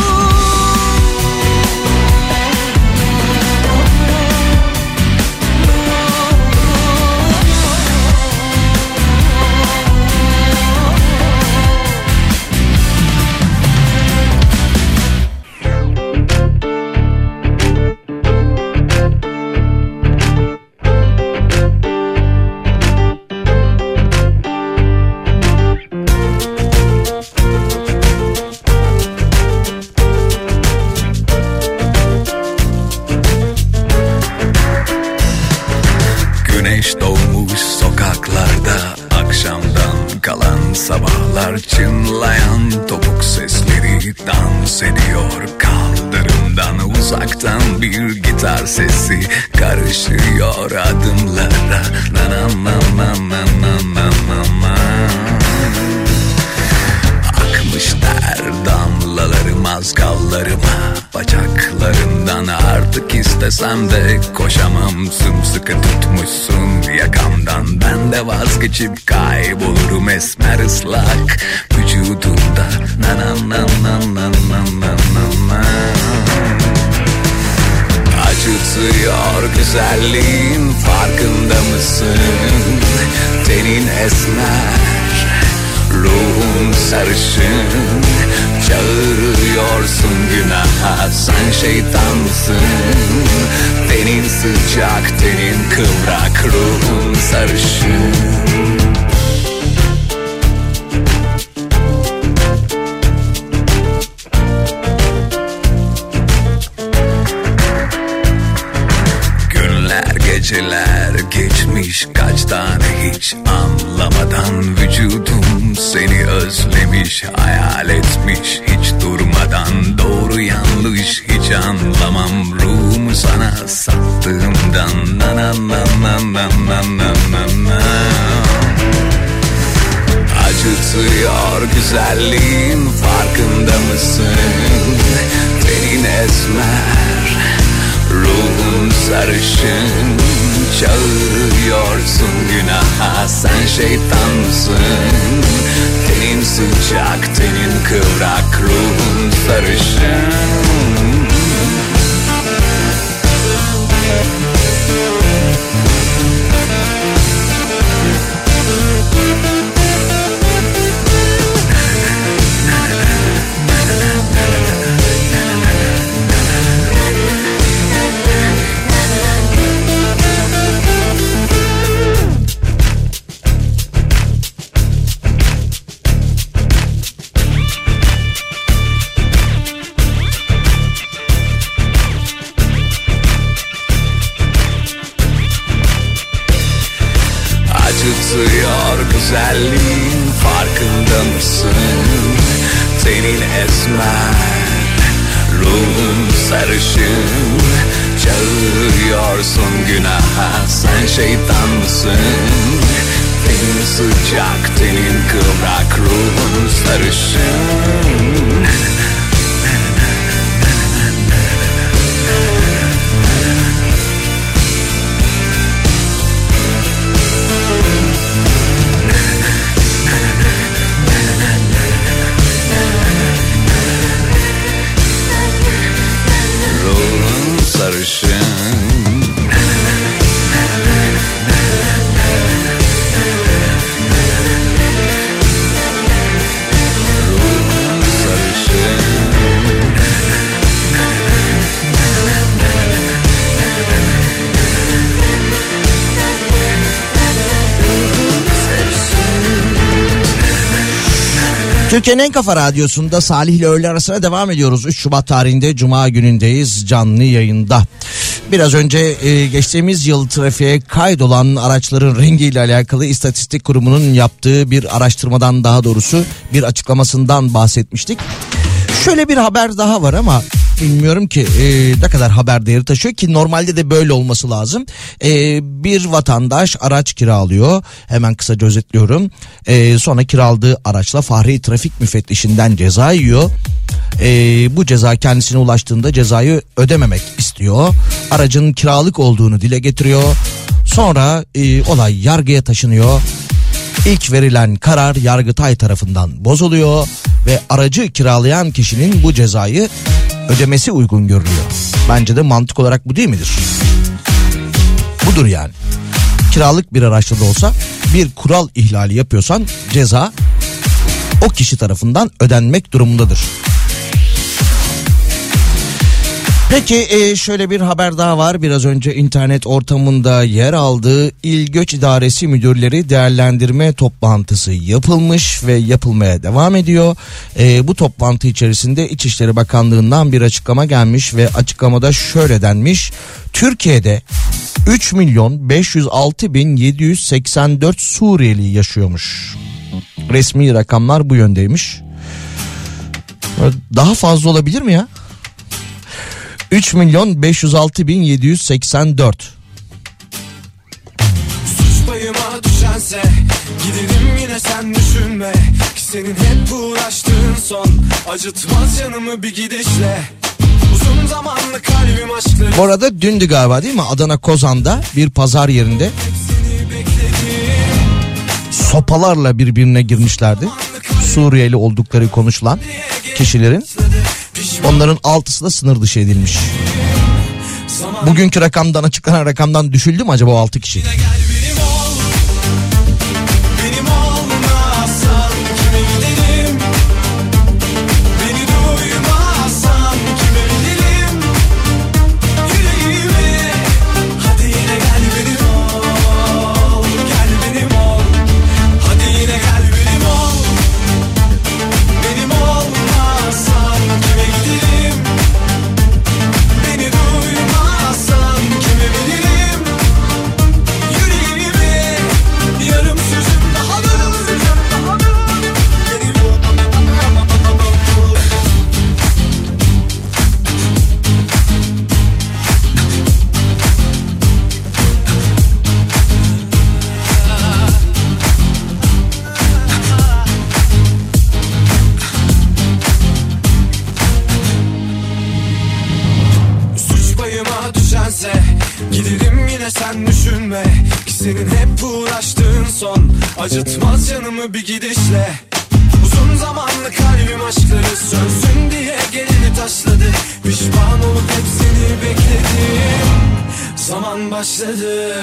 Türkiye'nin en kafa radyosunda Salih ile öğle arasına devam ediyoruz. 3 Şubat tarihinde Cuma günündeyiz canlı yayında. Biraz önce e, geçtiğimiz yıl trafiğe kaydolan araçların rengiyle alakalı İstatistik Kurumu'nun yaptığı bir araştırmadan daha doğrusu bir açıklamasından bahsetmiştik. Şöyle bir haber daha var ama bilmiyorum ki e, ne kadar haber değeri taşıyor ki normalde de böyle olması lazım. E, bir vatandaş araç kiralıyor hemen kısaca özetliyorum. E, sonra kiraladığı araçla Fahri Trafik Müfettişinden ceza yiyor. E, bu ceza kendisine ulaştığında cezayı ödememek istiyor. Aracın kiralık olduğunu dile getiriyor. Sonra e, olay yargıya taşınıyor. İlk verilen karar Yargıtay tarafından bozuluyor ve aracı kiralayan kişinin bu cezayı ödemesi uygun görülüyor. Bence de mantık olarak bu değil midir? Budur yani. Kiralık bir araçta da olsa bir kural ihlali yapıyorsan ceza o kişi tarafından ödenmek durumundadır. Peki e, şöyle bir haber daha var. Biraz önce internet ortamında yer aldığı İl Göç İdaresi Müdürleri değerlendirme toplantısı yapılmış ve yapılmaya devam ediyor. E, bu toplantı içerisinde İçişleri Bakanlığı'ndan bir açıklama gelmiş ve açıklamada şöyle denmiş. Türkiye'de 3 milyon 506 bin 784 Suriyeli yaşıyormuş. Resmi rakamlar bu yöndeymiş. Daha fazla olabilir mi ya? 3 milyon 506 bin 784. Suç payıma düşense Giderim yine sen düşünme Ki senin hep uğraştığın son Acıtmaz canımı bir gidişle Uzun zamanlı kalbim aşkları Bu arada dündü galiba değil mi? Adana Kozan'da bir pazar yerinde sopalarla birbirine girmişlerdi. Suriyeli oldukları konuşulan kişilerin. Onların altısı da sınır dışı edilmiş. Bugünkü rakamdan açıklanan rakamdan düşüldü mü acaba o altı kişi? Acıtmaz canımı bir gidişle. Uzun zamanlı kalbim aşkları sönsün diye gelini taşladı. Pişman olup hep seni bekledim. Zaman başladı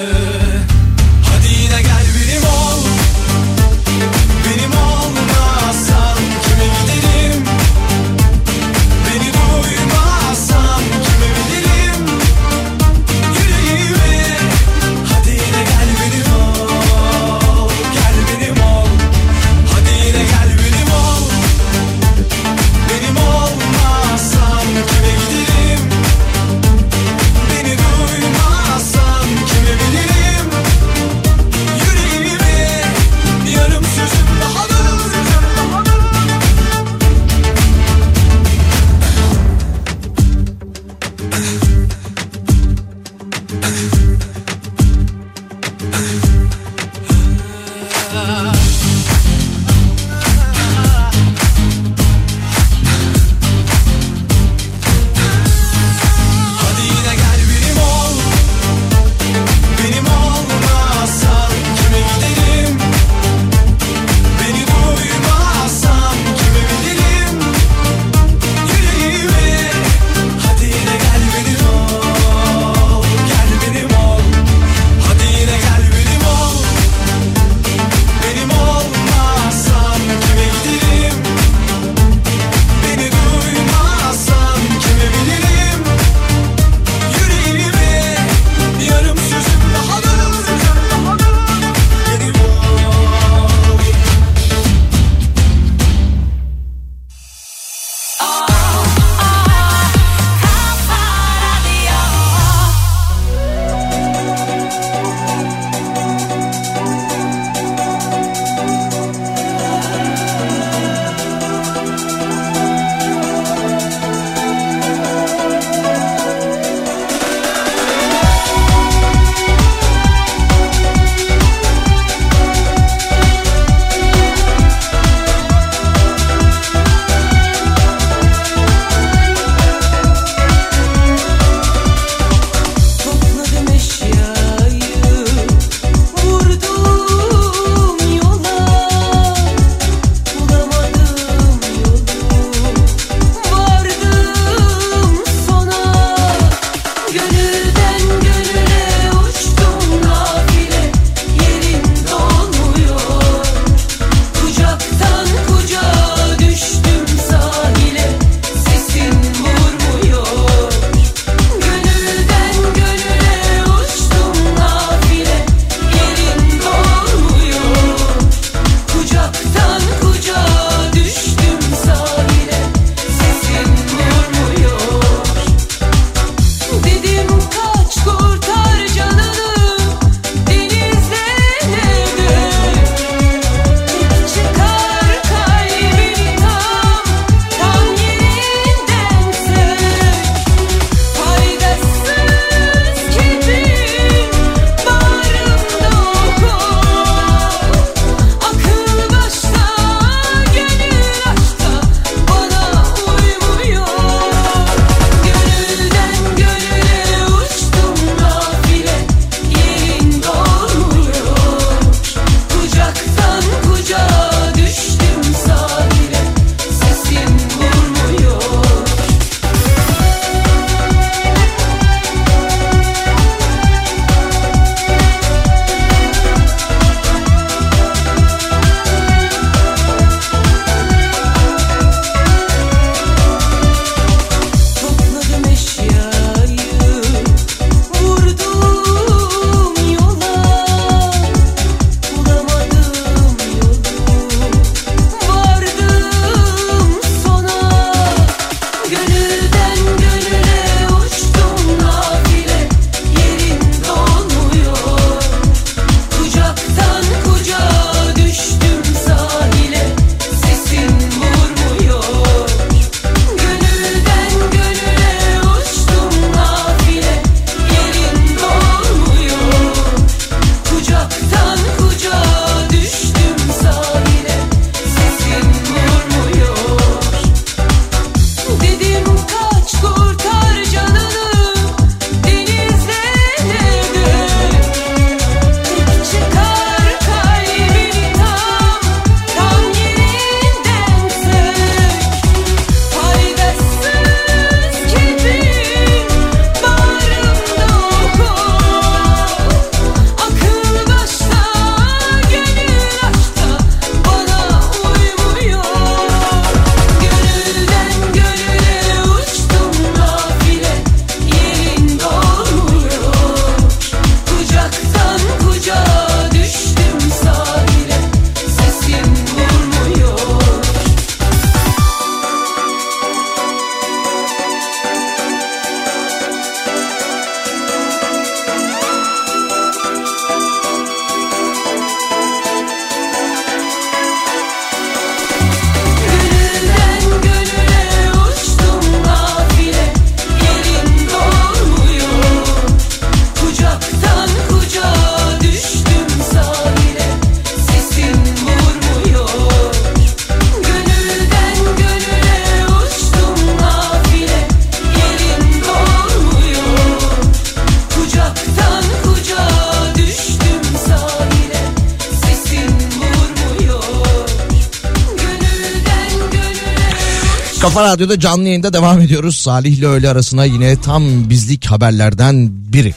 Radyo'da canlı yayında devam ediyoruz. Salih ile öğle arasına yine tam bizlik haberlerden biri.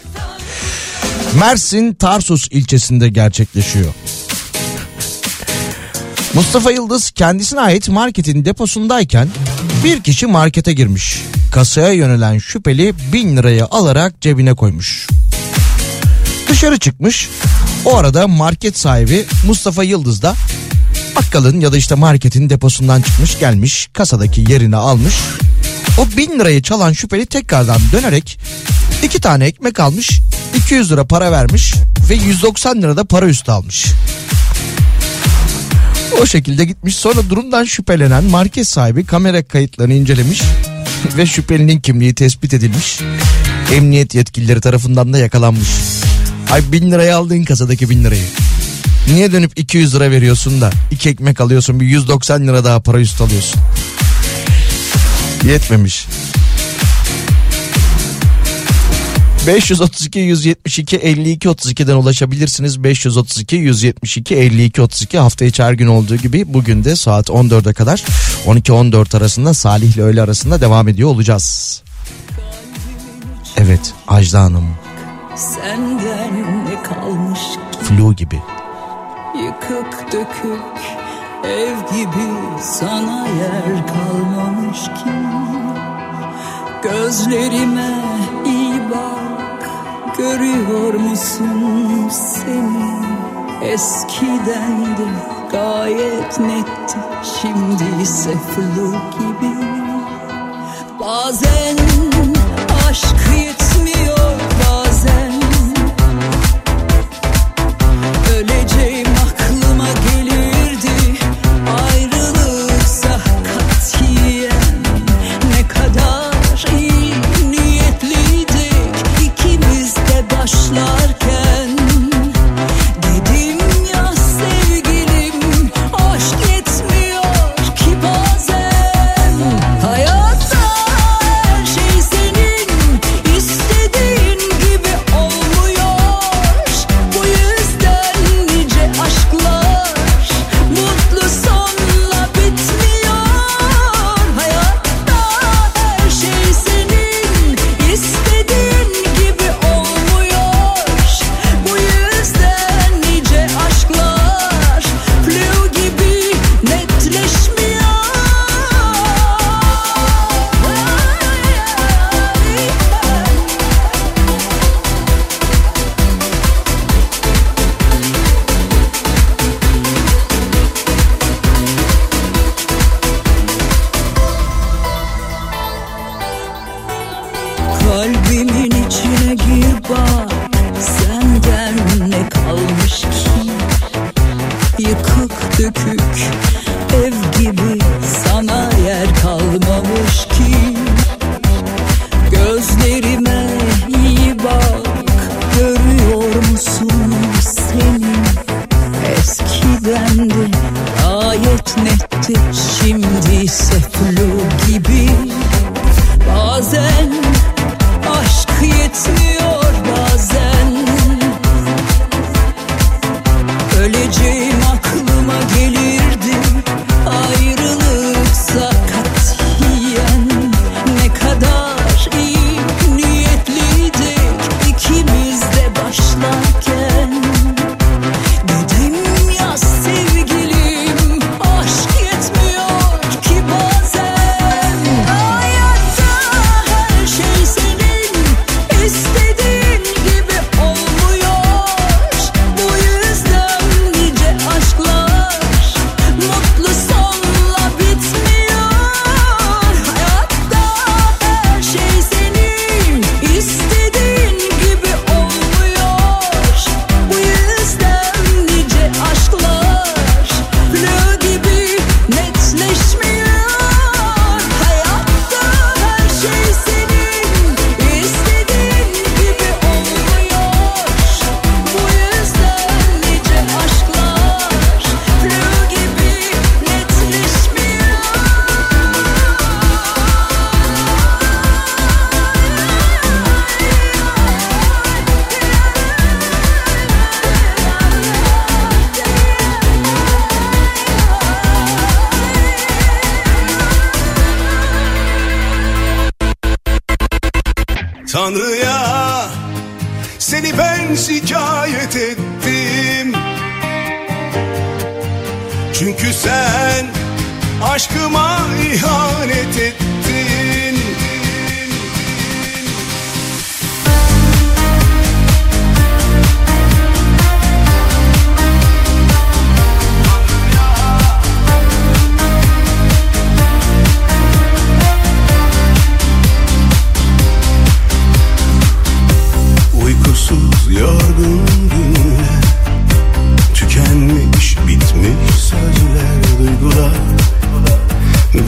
Mersin Tarsus ilçesinde gerçekleşiyor. Mustafa Yıldız kendisine ait marketin deposundayken bir kişi markete girmiş. Kasaya yönelen şüpheli bin lirayı alarak cebine koymuş. Dışarı çıkmış. O arada market sahibi Mustafa Yıldız da bakkalın ya da işte marketin deposundan çıkmış gelmiş kasadaki yerini almış. O bin lirayı çalan şüpheli tekrardan dönerek iki tane ekmek almış 200 lira para vermiş ve 190 lira da para üstü almış. O şekilde gitmiş sonra durumdan şüphelenen market sahibi kamera kayıtlarını incelemiş ve şüphelinin kimliği tespit edilmiş. Emniyet yetkilileri tarafından da yakalanmış. Ay bin liraya aldığın kasadaki bin lirayı. Niye dönüp 200 lira veriyorsun da iki ekmek alıyorsun bir 190 lira daha para üstü alıyorsun. Yetmemiş. 532 172 52 32'den ulaşabilirsiniz. 532 172 52 32 hafta içi her gün olduğu gibi bugün de saat 14'e kadar 12-14 arasında Salih ile öğle arasında devam ediyor olacağız. Evet Ajda Hanım Senden ne kalmış flu gibi yıkık dökük ev gibi sana yer kalmamış ki. Gözlerime iyi bak görüyor musun seni? Eskiden de gayet netti şimdi ise flu gibi. Bazen aşk yetmiyor başlarken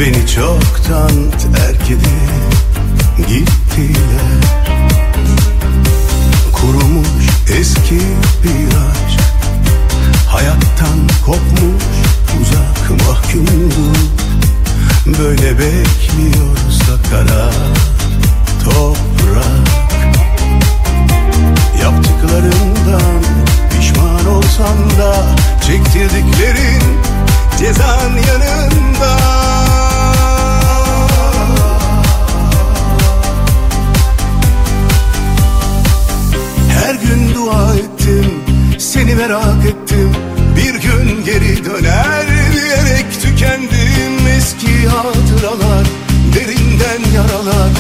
Beni çoktan terk edip gittiler. Kurumuş eski bir aşk. Hayattan kopmuş uzak mahkumluk. Böyle bekliyorsa kara toprak. Yaptıklarından pişman olsan da Çektirdiklerin cezan yanında. Her gün dua ettim seni merak ettim. Bir gün geri döner diyerek tükendim. Eski hatıralar derinden yaralar.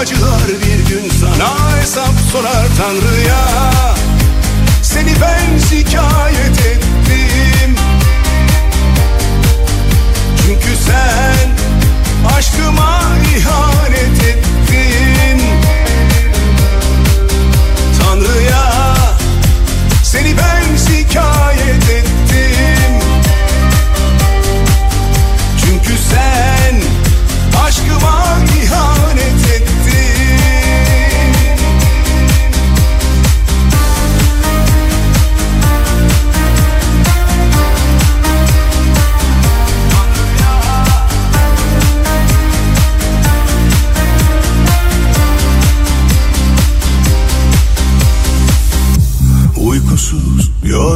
Acılar bir gün sana hesap sorar Tanrı'ya. Seni ben şikayet ettim. Çünkü sen aşkıma ihanet ettin. Tanrı'ya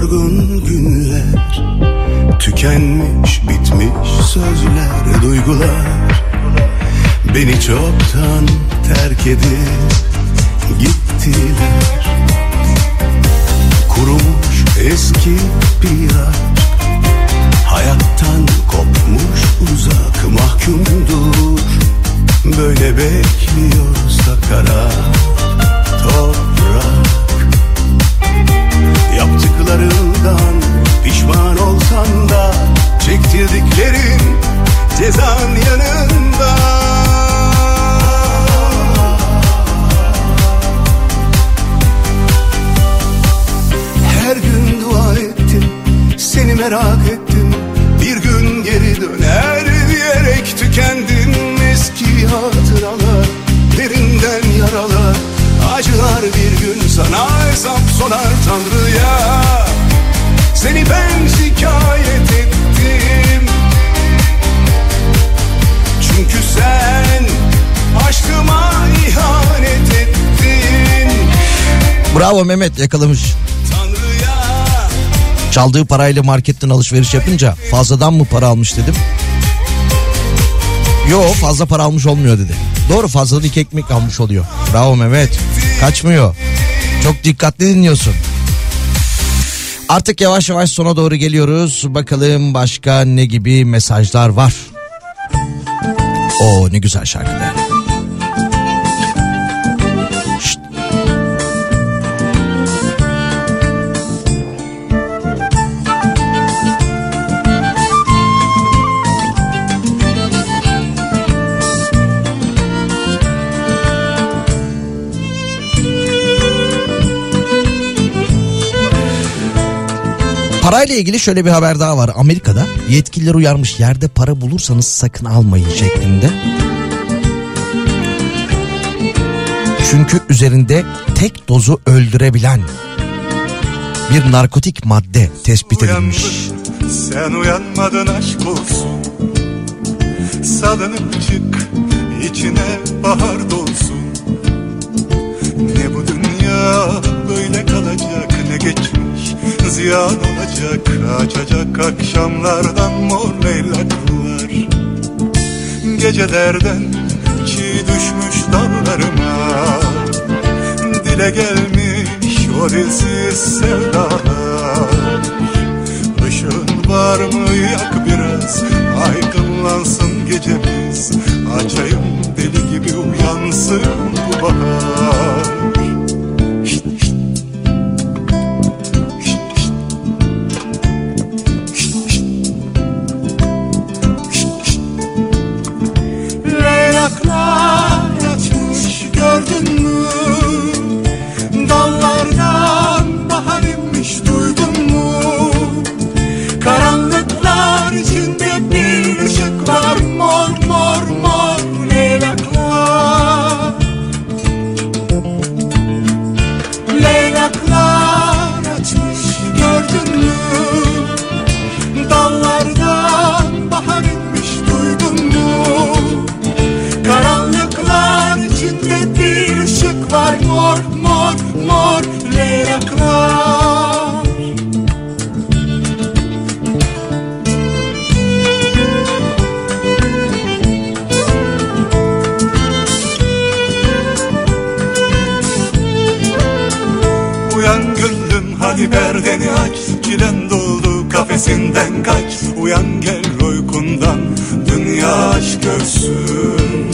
yorgun günler Tükenmiş bitmiş sözler duygular. Beni çoktan terk edip gittiler. Kurumuş eski piyaç Hayattan kopmuş uzak mahkumdur. Böyle bekliyorsa karar. Pişman olsan da Çektirdiklerin cezan yanında. Her gün dua ettim seni merak ettim. Bir gün geri döner diyerek tükendim Eski hatıralar derinden yaralar. Acılar bir gün sana hesap sorar Tanrı'ya Seni ben şikayet ettim Çünkü sen aşkıma ihanet ettin Bravo Mehmet yakalamış. Çaldığı parayla marketten alışveriş yapınca fazladan mı para almış dedim. Yo fazla para almış olmuyor dedi. Doğru fazladan iki ekmek almış oluyor. Bravo Mehmet. Kaçmıyor. Çok dikkatli dinliyorsun. Artık yavaş yavaş sona doğru geliyoruz. Bakalım başka ne gibi mesajlar var. Oo ne güzel şarkı be. Parayla ilgili şöyle bir haber daha var. Amerika'da yetkililer uyarmış yerde para bulursanız sakın almayın şeklinde. Çünkü üzerinde tek dozu öldürebilen bir narkotik madde tespit edilmiş. Sen uyanmadın aşk olsun Salınıp çık içine bahar dolsun Ne bu dünya böyle kalacak ne geçmiş ziyan olacak Açacak akşamlardan mor leylaklar Gecelerden çiğ düşmüş dallarıma Dile gelmiş o dilsiz sevdalar. Işığın var mı? Yak biraz. Aydınlansın gecemiz. Açayım deli gibi uyansın bu bahar kafesinden kaç Uyan gel uykundan. Dünya aşk görsün.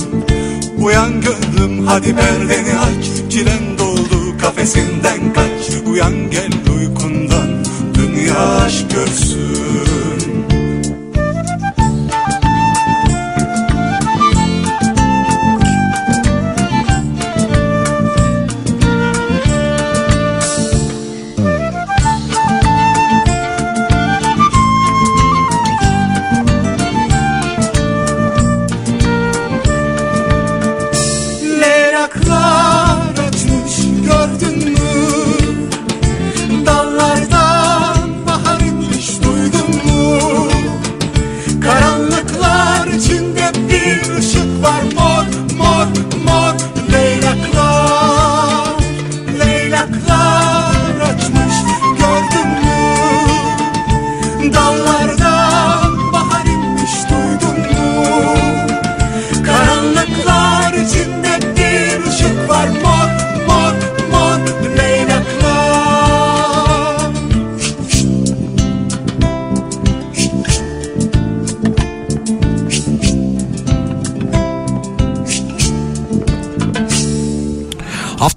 Uyan gönlüm hadi perdeni aç. Çilen doldu kafesinden kaç Uyan gel uykundan. Dünya aşk görsün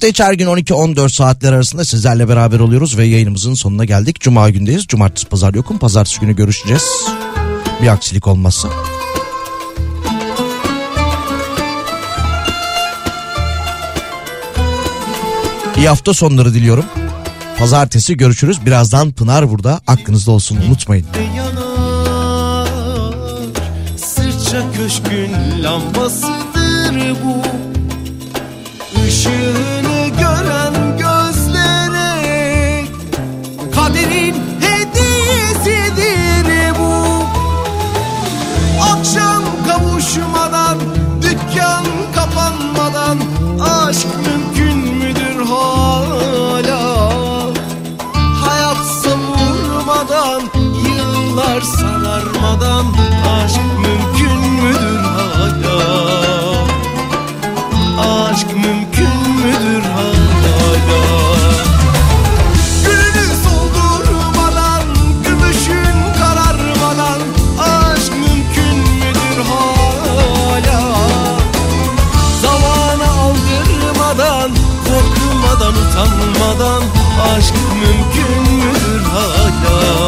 Hafta içi her gün 12-14 saatler arasında sizlerle beraber oluyoruz ve yayınımızın sonuna geldik. Cuma gündeyiz. Cumartesi pazar yokum. Pazartesi günü görüşeceğiz. Bir aksilik olmazsa. İyi hafta sonları diliyorum. Pazartesi görüşürüz. Birazdan Pınar burada. Aklınızda olsun unutmayın. yanar köşkün lambasıdır bu Işığını utanmadan Aşk mümkün müdür hala?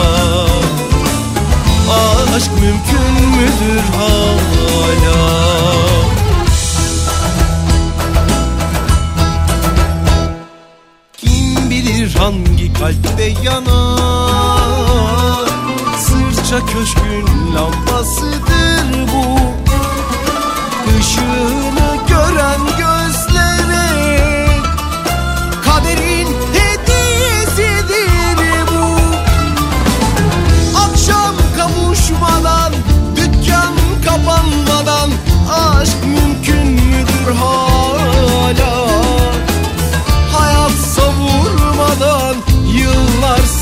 Aşk mümkün müdür hala? Kim bilir hangi kalpte yanar? Sırça köşkün lambasıdır bu. Işığını gören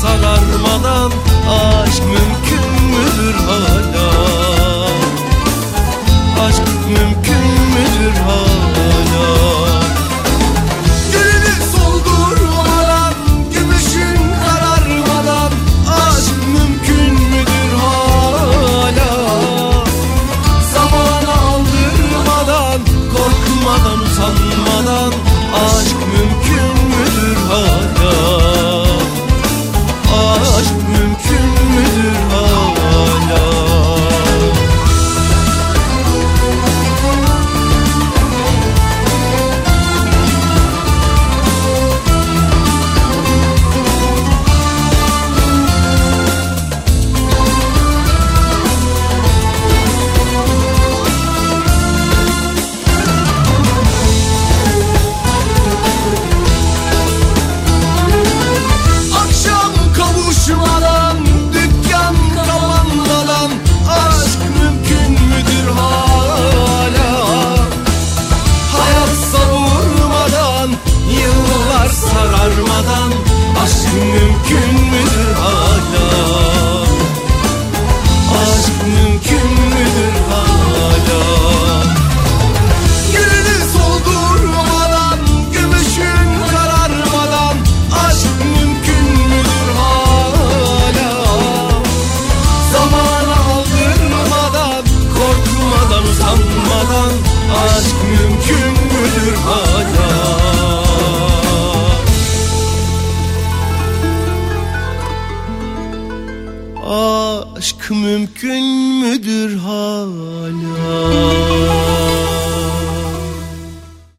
Yıllar sararmadan Aşk mümkün müdür hala